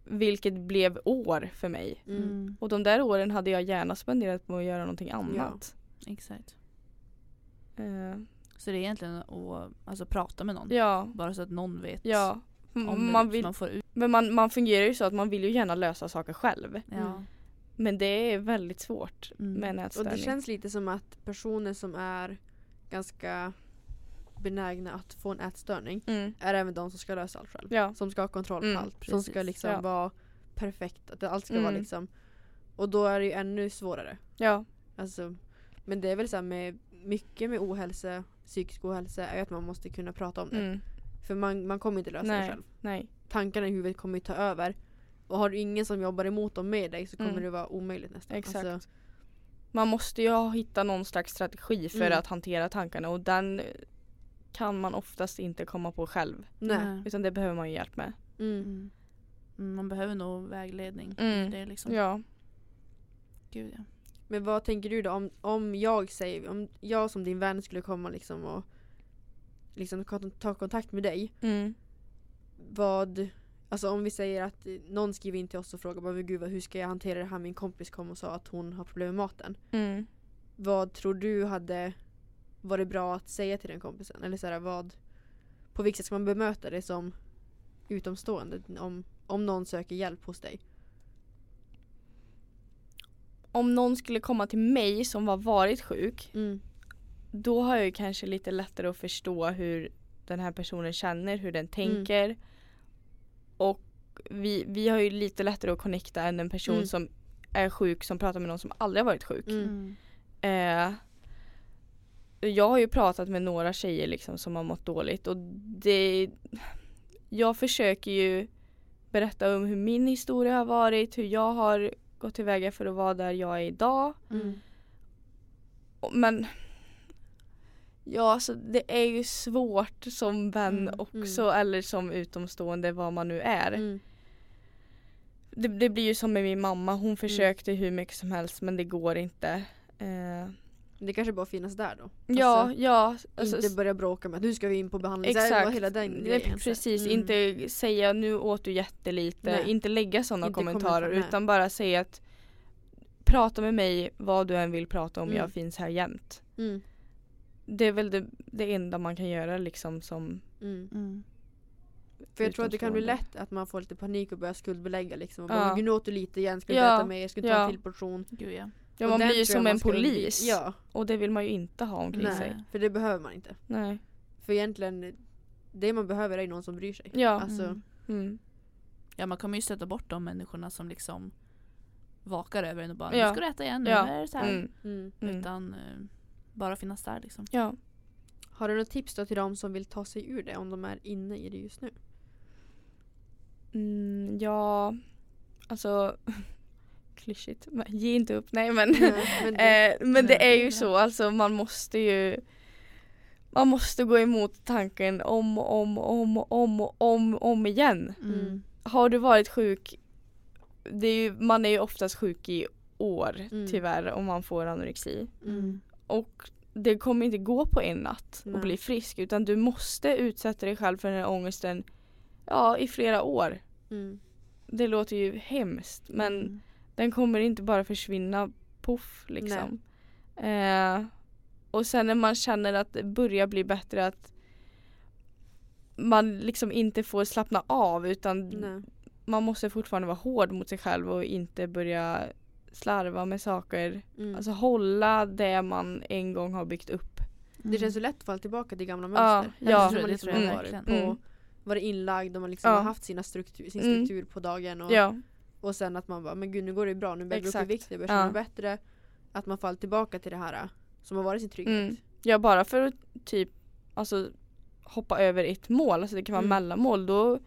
Vilket blev år för mig. Mm. Mm. Och de där åren hade jag gärna spenderat på att göra någonting annat. Exakt. Eh, Så det är egentligen att alltså, prata med någon. ja, Bara så att någon vet ja. Om. Man så vill, man får ut. men man, man fungerar ju så att man vill ju gärna lösa saker själv. Ja. Mm. Men det är väldigt svårt Mm. med en Och det känns lite som att personer som är ganska benägna att få en ätstörning mm. är även de som ska lösa allt själv. Ja. Som ska ha kontroll på Mm, allt. Som ska precis. liksom Ja. vara perfekt. Att det- allt ska Mm. vara liksom Och då är det ju ännu svårare. ja. Alltså, men det är väl så här med mycket med ohälsa, psykisk ohälsa är att man måste kunna prata om det. Mm. För man, man kommer inte lösa det Nej. själv. Nej. Tankarna i huvudet kommer ju ta över. Och har du ingen som jobbar emot dem med dig så kommer Mm. det vara omöjligt nästan. Exakt. Alltså, Man måste ju hitta någon slags strategi för Mm. att hantera tankarna och den kan man oftast inte komma på själv. nej. Utan det behöver man ju hjälp med. Mm. Mm. Mm, man behöver nog vägledning. Mm. Det är liksom, Ja. Gud, ja. Men vad tänker du då om, om jag säger, om jag som din vän skulle komma liksom och liksom ta kontakt med dig. Mm. Vad, alltså om vi säger att någon skriver in till oss och frågar bara, "Men gud vad, hur ska jag hantera det här? Min kompis kom och sa att hon har problem med maten. Mm. Vad tror du hade varit bra att säga till den kompisen? Eller så här, vad, på vilket sätt ska man bemöta det som utomstående om, om någon söker hjälp hos dig? Om någon skulle komma till mig som har varit sjuk Mm. då har jag ju kanske lite lättare att förstå hur den här personen känner, hur den tänker. Och vi, vi har ju lite lättare att connecta än en person Mm. som är sjuk som pratar med någon som aldrig har varit sjuk. Mm. Eh, jag har ju pratat med några tjejer liksom som har mått dåligt och det Jag försöker ju berätta om hur min historia har varit, hur jag har gått tillväga för att vara där jag är idag. Mm. Men Ja, alltså det är ju svårt som vän Mm, också eller som utomstående vad man nu är. Mm. Det, det blir ju som med min mamma, hon försökte hur mycket som helst men det går inte. Eh, Det kanske bara finnas där då? ja, Alltså, ja. Alltså, inte börja bråka med att nu ska vi in på behandling. Så här, Exakt. hela den Det- grejen. precis, Mm. inte säga nu åt du jättelite, Nej. inte lägga sådana kommentarer utan bara säga att prata med mig vad du än vill prata om, Mm. jag finns här jämt. Mm. Det är väl det, det enda man kan göra liksom som Mm. Mm. För jag tror att det kan bli lätt att man får lite panik och börjar skuldbelägga liksom. Och Ja. bara, "Men gud, nu åt du lite igen, ska du Ja. äta mer, ska du ta Ja. en till portion? Gud ja. Ja man blir ju som en polis Ja, och det vill man ju inte ha omkring nej. sig. För det behöver man inte. Nej. För egentligen, det man behöver är någon som bryr sig. Ja. Alltså, Mm. Mm. Ja man kommer ju sätta bort de människorna som liksom vakar över en och bara Ja. nu ska du äta igen, nu Ja. är det så här. Mm. mm. Mm. Utan eh, bara finnas där liksom. Ja. Har du något tips då till de som vill ta sig ur det om de är inne i det just nu? Mm, ja, alltså [laughs] klyschigt. [laughs] Men Ge inte upp, nej men men [laughs] det, Eh, men det Nej, är ju så, alltså man måste ju Man måste gå emot tanken om och om och om och om och om, om igen. Mm. Har du varit sjuk det är ju, Man är ju oftast sjuk i år Mm. tyvärr om man får anorexi. Mm. Och det kommer inte gå på en natt Nej. att bli frisk utan du måste utsätta dig själv för den här ångesten Ja i flera år. Mm. Det låter ju hemskt men Mm. Den kommer inte bara försvinna poff liksom. Eh, och sen när man känner att det börjar bli bättre att man liksom inte får slappna av utan Nej. man måste fortfarande vara hård mot sig själv och inte börja slarva med saker. Mm. Alltså hålla det man en gång har byggt upp. det känns så lätt att falla tillbaka till gamla Ja, mönster. ja. Eftersom Det man tror liksom jag har Mm. varit på Mm. varit inlagd och man liksom Ja. har haft sina struktur, sin Mm. struktur på dagen och, Ja, och sen att man bara men gud nu går det bra, nu börjar jag gå upp i Exakt. vikt, jag börjar känna Ja. bättre. Att man faller tillbaka till det här äh, som har varit sin trygghet. Mm. ja bara för att typ alltså, hoppa över ett mål, alltså det kan vara Mm. mellanmål, då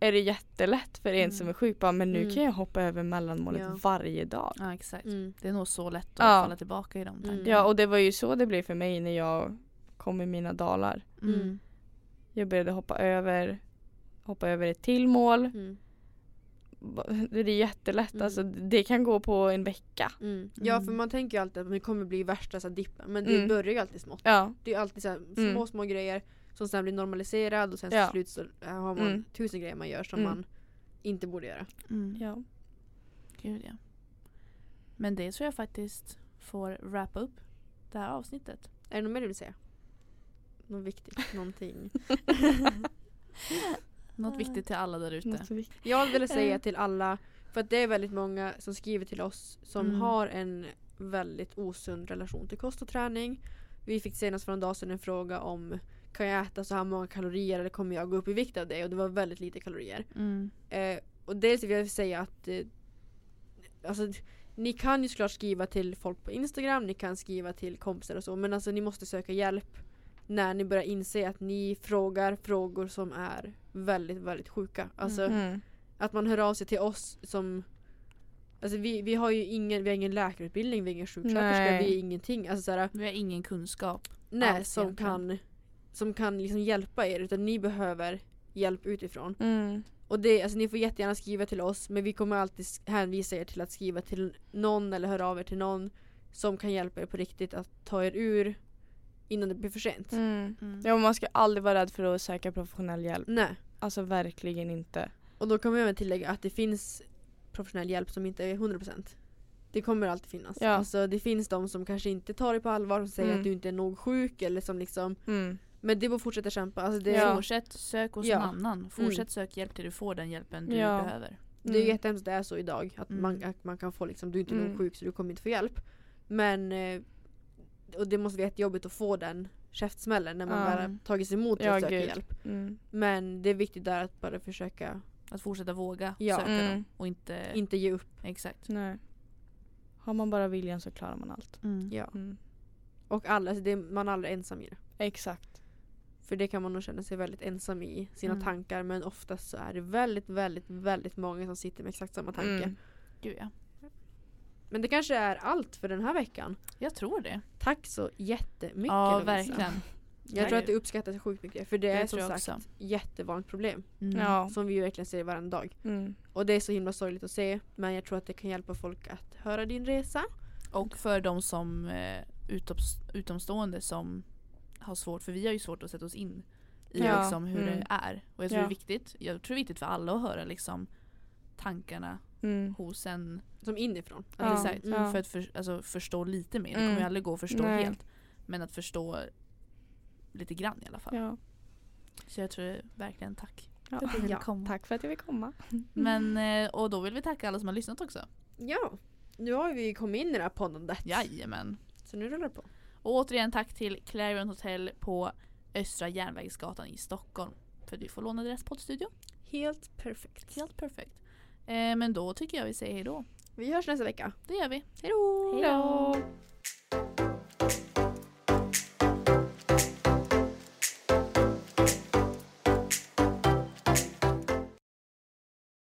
är det jättelätt för en Mm. som är sjuk bara, men nu Mm. kan jag hoppa över mellanmålet Ja. varje dag. Ja exakt. Mm. Det är nog så lätt att Ja. falla tillbaka i de tankarna. Mm. Ja och det var ju så det blev för mig när jag kom i mina dalar. Mm. Jag började hoppa över hoppa över ett till mål Mm. [laughs] det är jättelätt. Mm. Alltså, det kan gå på en vecka. Mm. Ja för Mm. man tänker ju alltid att det kommer bli värsta så här, dippen men det Mm. börjar ju alltid smått. Ja. Det är alltid så här, små Mm. små grejer som sen blir normaliserad och sen Ja. till slut så äh, har man Mm. tusen grejer man gör som Mm. man inte borde göra. Mm. ja. Gud ja. Men det tror jag faktiskt får wrappa upp det här avsnittet. Är det något mer du vill säga? Något viktigt? Någonting? [laughs] [laughs] Något viktigt till alla där ute. Jag vill [laughs] säga Eh. till alla, för att det är väldigt många som skriver till oss som Mm. har en väldigt osund relation till kost och träning. Vi fick senast för en dag sedan en fråga om kan jag äta så här många kalorier eller kommer jag gå upp i vikt av det? Och det var väldigt lite kalorier. Mm. Eh, och dels vill jag säga att eh, alltså, ni kan ju såklart skriva till folk på Instagram, ni kan skriva till kompisar och så men alltså ni måste söka hjälp när ni börjar inse att ni frågar frågor som är väldigt, väldigt sjuka. Alltså Mm. att man hör av sig till oss som Alltså vi, vi har ju ingen, vi har ingen läkarutbildning, vi är ingen sjuksköterska, vi är ingenting. Alltså såhär, Vi har ingen kunskap. nej, Alls som kan, som kan liksom hjälpa er utan ni behöver hjälp utifrån. Mm. Och det, alltså ni får jättegärna skriva till oss men vi kommer alltid hänvisa er till att skriva till någon eller höra av er till någon som kan hjälpa er på riktigt att ta er ur innan det blir för sent. Mm. Mm. Ja, man ska aldrig vara rädd för att söka professionell hjälp. Nej. Alltså verkligen inte. Och då kommer jag även tillägga att det finns professionell hjälp som inte är 100%. Det kommer alltid finnas. Ja. Alltså det finns de som kanske inte tar dig på allvar och säger Mm. att du inte är nog sjuk eller som liksom Mm. Men det får fortsätta kämpa. Alltså det, Ja. Fortsätt sök hos Ja. en annan. Fortsätt sök hjälp till du får den hjälpen du Ja. behöver. det är Mm. jättehemskt att det är så idag. Att, Mm. man, att man kan få liksom, du är inte nog Mm. sjuk så du kommer inte få hjälp. Men eh, och det måste vara jättejobbigt att få den käftsmällen när man Ja. väl har tagit sig emot Ja, att söka gud. hjälp. Mm. Men det är viktigt där att bara försöka Att fortsätta våga Ja. söka Mm. dem. Och inte... inte ge upp. Exakt. Nej. Har man bara viljan så klarar man allt. Mm. Ja. Mm. Och alla, alltså det, man är aldrig ensam i det. Exakt. För det kan man nog känna sig väldigt ensam i sina Mm. tankar men oftast så är det väldigt, väldigt, väldigt många som sitter med exakt samma tanke. Mm. Gud ja. Men det kanske är allt för den här veckan. Jag tror det. Tack så jättemycket ja, Lovisa. verkligen. Jag tror att det uppskattas sjukt mycket för det, Det är som sagt också. jättevanligt problem. Mm. Ja. Som vi ju verkligen ser varenda dag. Mm. Och det är så himla sorgligt att se men jag tror att det kan hjälpa folk att höra din resa. Och för de som eh, utoms, utomstående som har svårt, för vi har ju svårt att sätta oss in i Ja, liksom hur mm. det är. Och jag tror Ja. det är viktigt, jag tror det är viktigt för alla att höra liksom tankarna Mm. hos en. Som inifrån. Ja, Exakt. ja. För att för, alltså, förstå lite mer. Det Mm. kommer ju aldrig gå att förstå Nej. helt. Men att förstå lite grann i alla fall. Ja. Så jag tror verkligen tack. Ja. för att du ville Ja, komma. Tack för att jag fick komma. [laughs] Men, eh, och då vill vi tacka alla som har lyssnat också. Ja, nu har vi kommit in i det här poddandet. Jajamän. Så nu rullar det på. Och återigen tack till Clarion Hotel på Östra Järnvägsgatan i Stockholm. För att vi får låna deras poddstudio. Helt perfekt. Helt perfekt. Eh, men då tycker jag vi säger hejdå. Vi hörs nästa vecka. Det gör vi. Hejdå! Hejdå!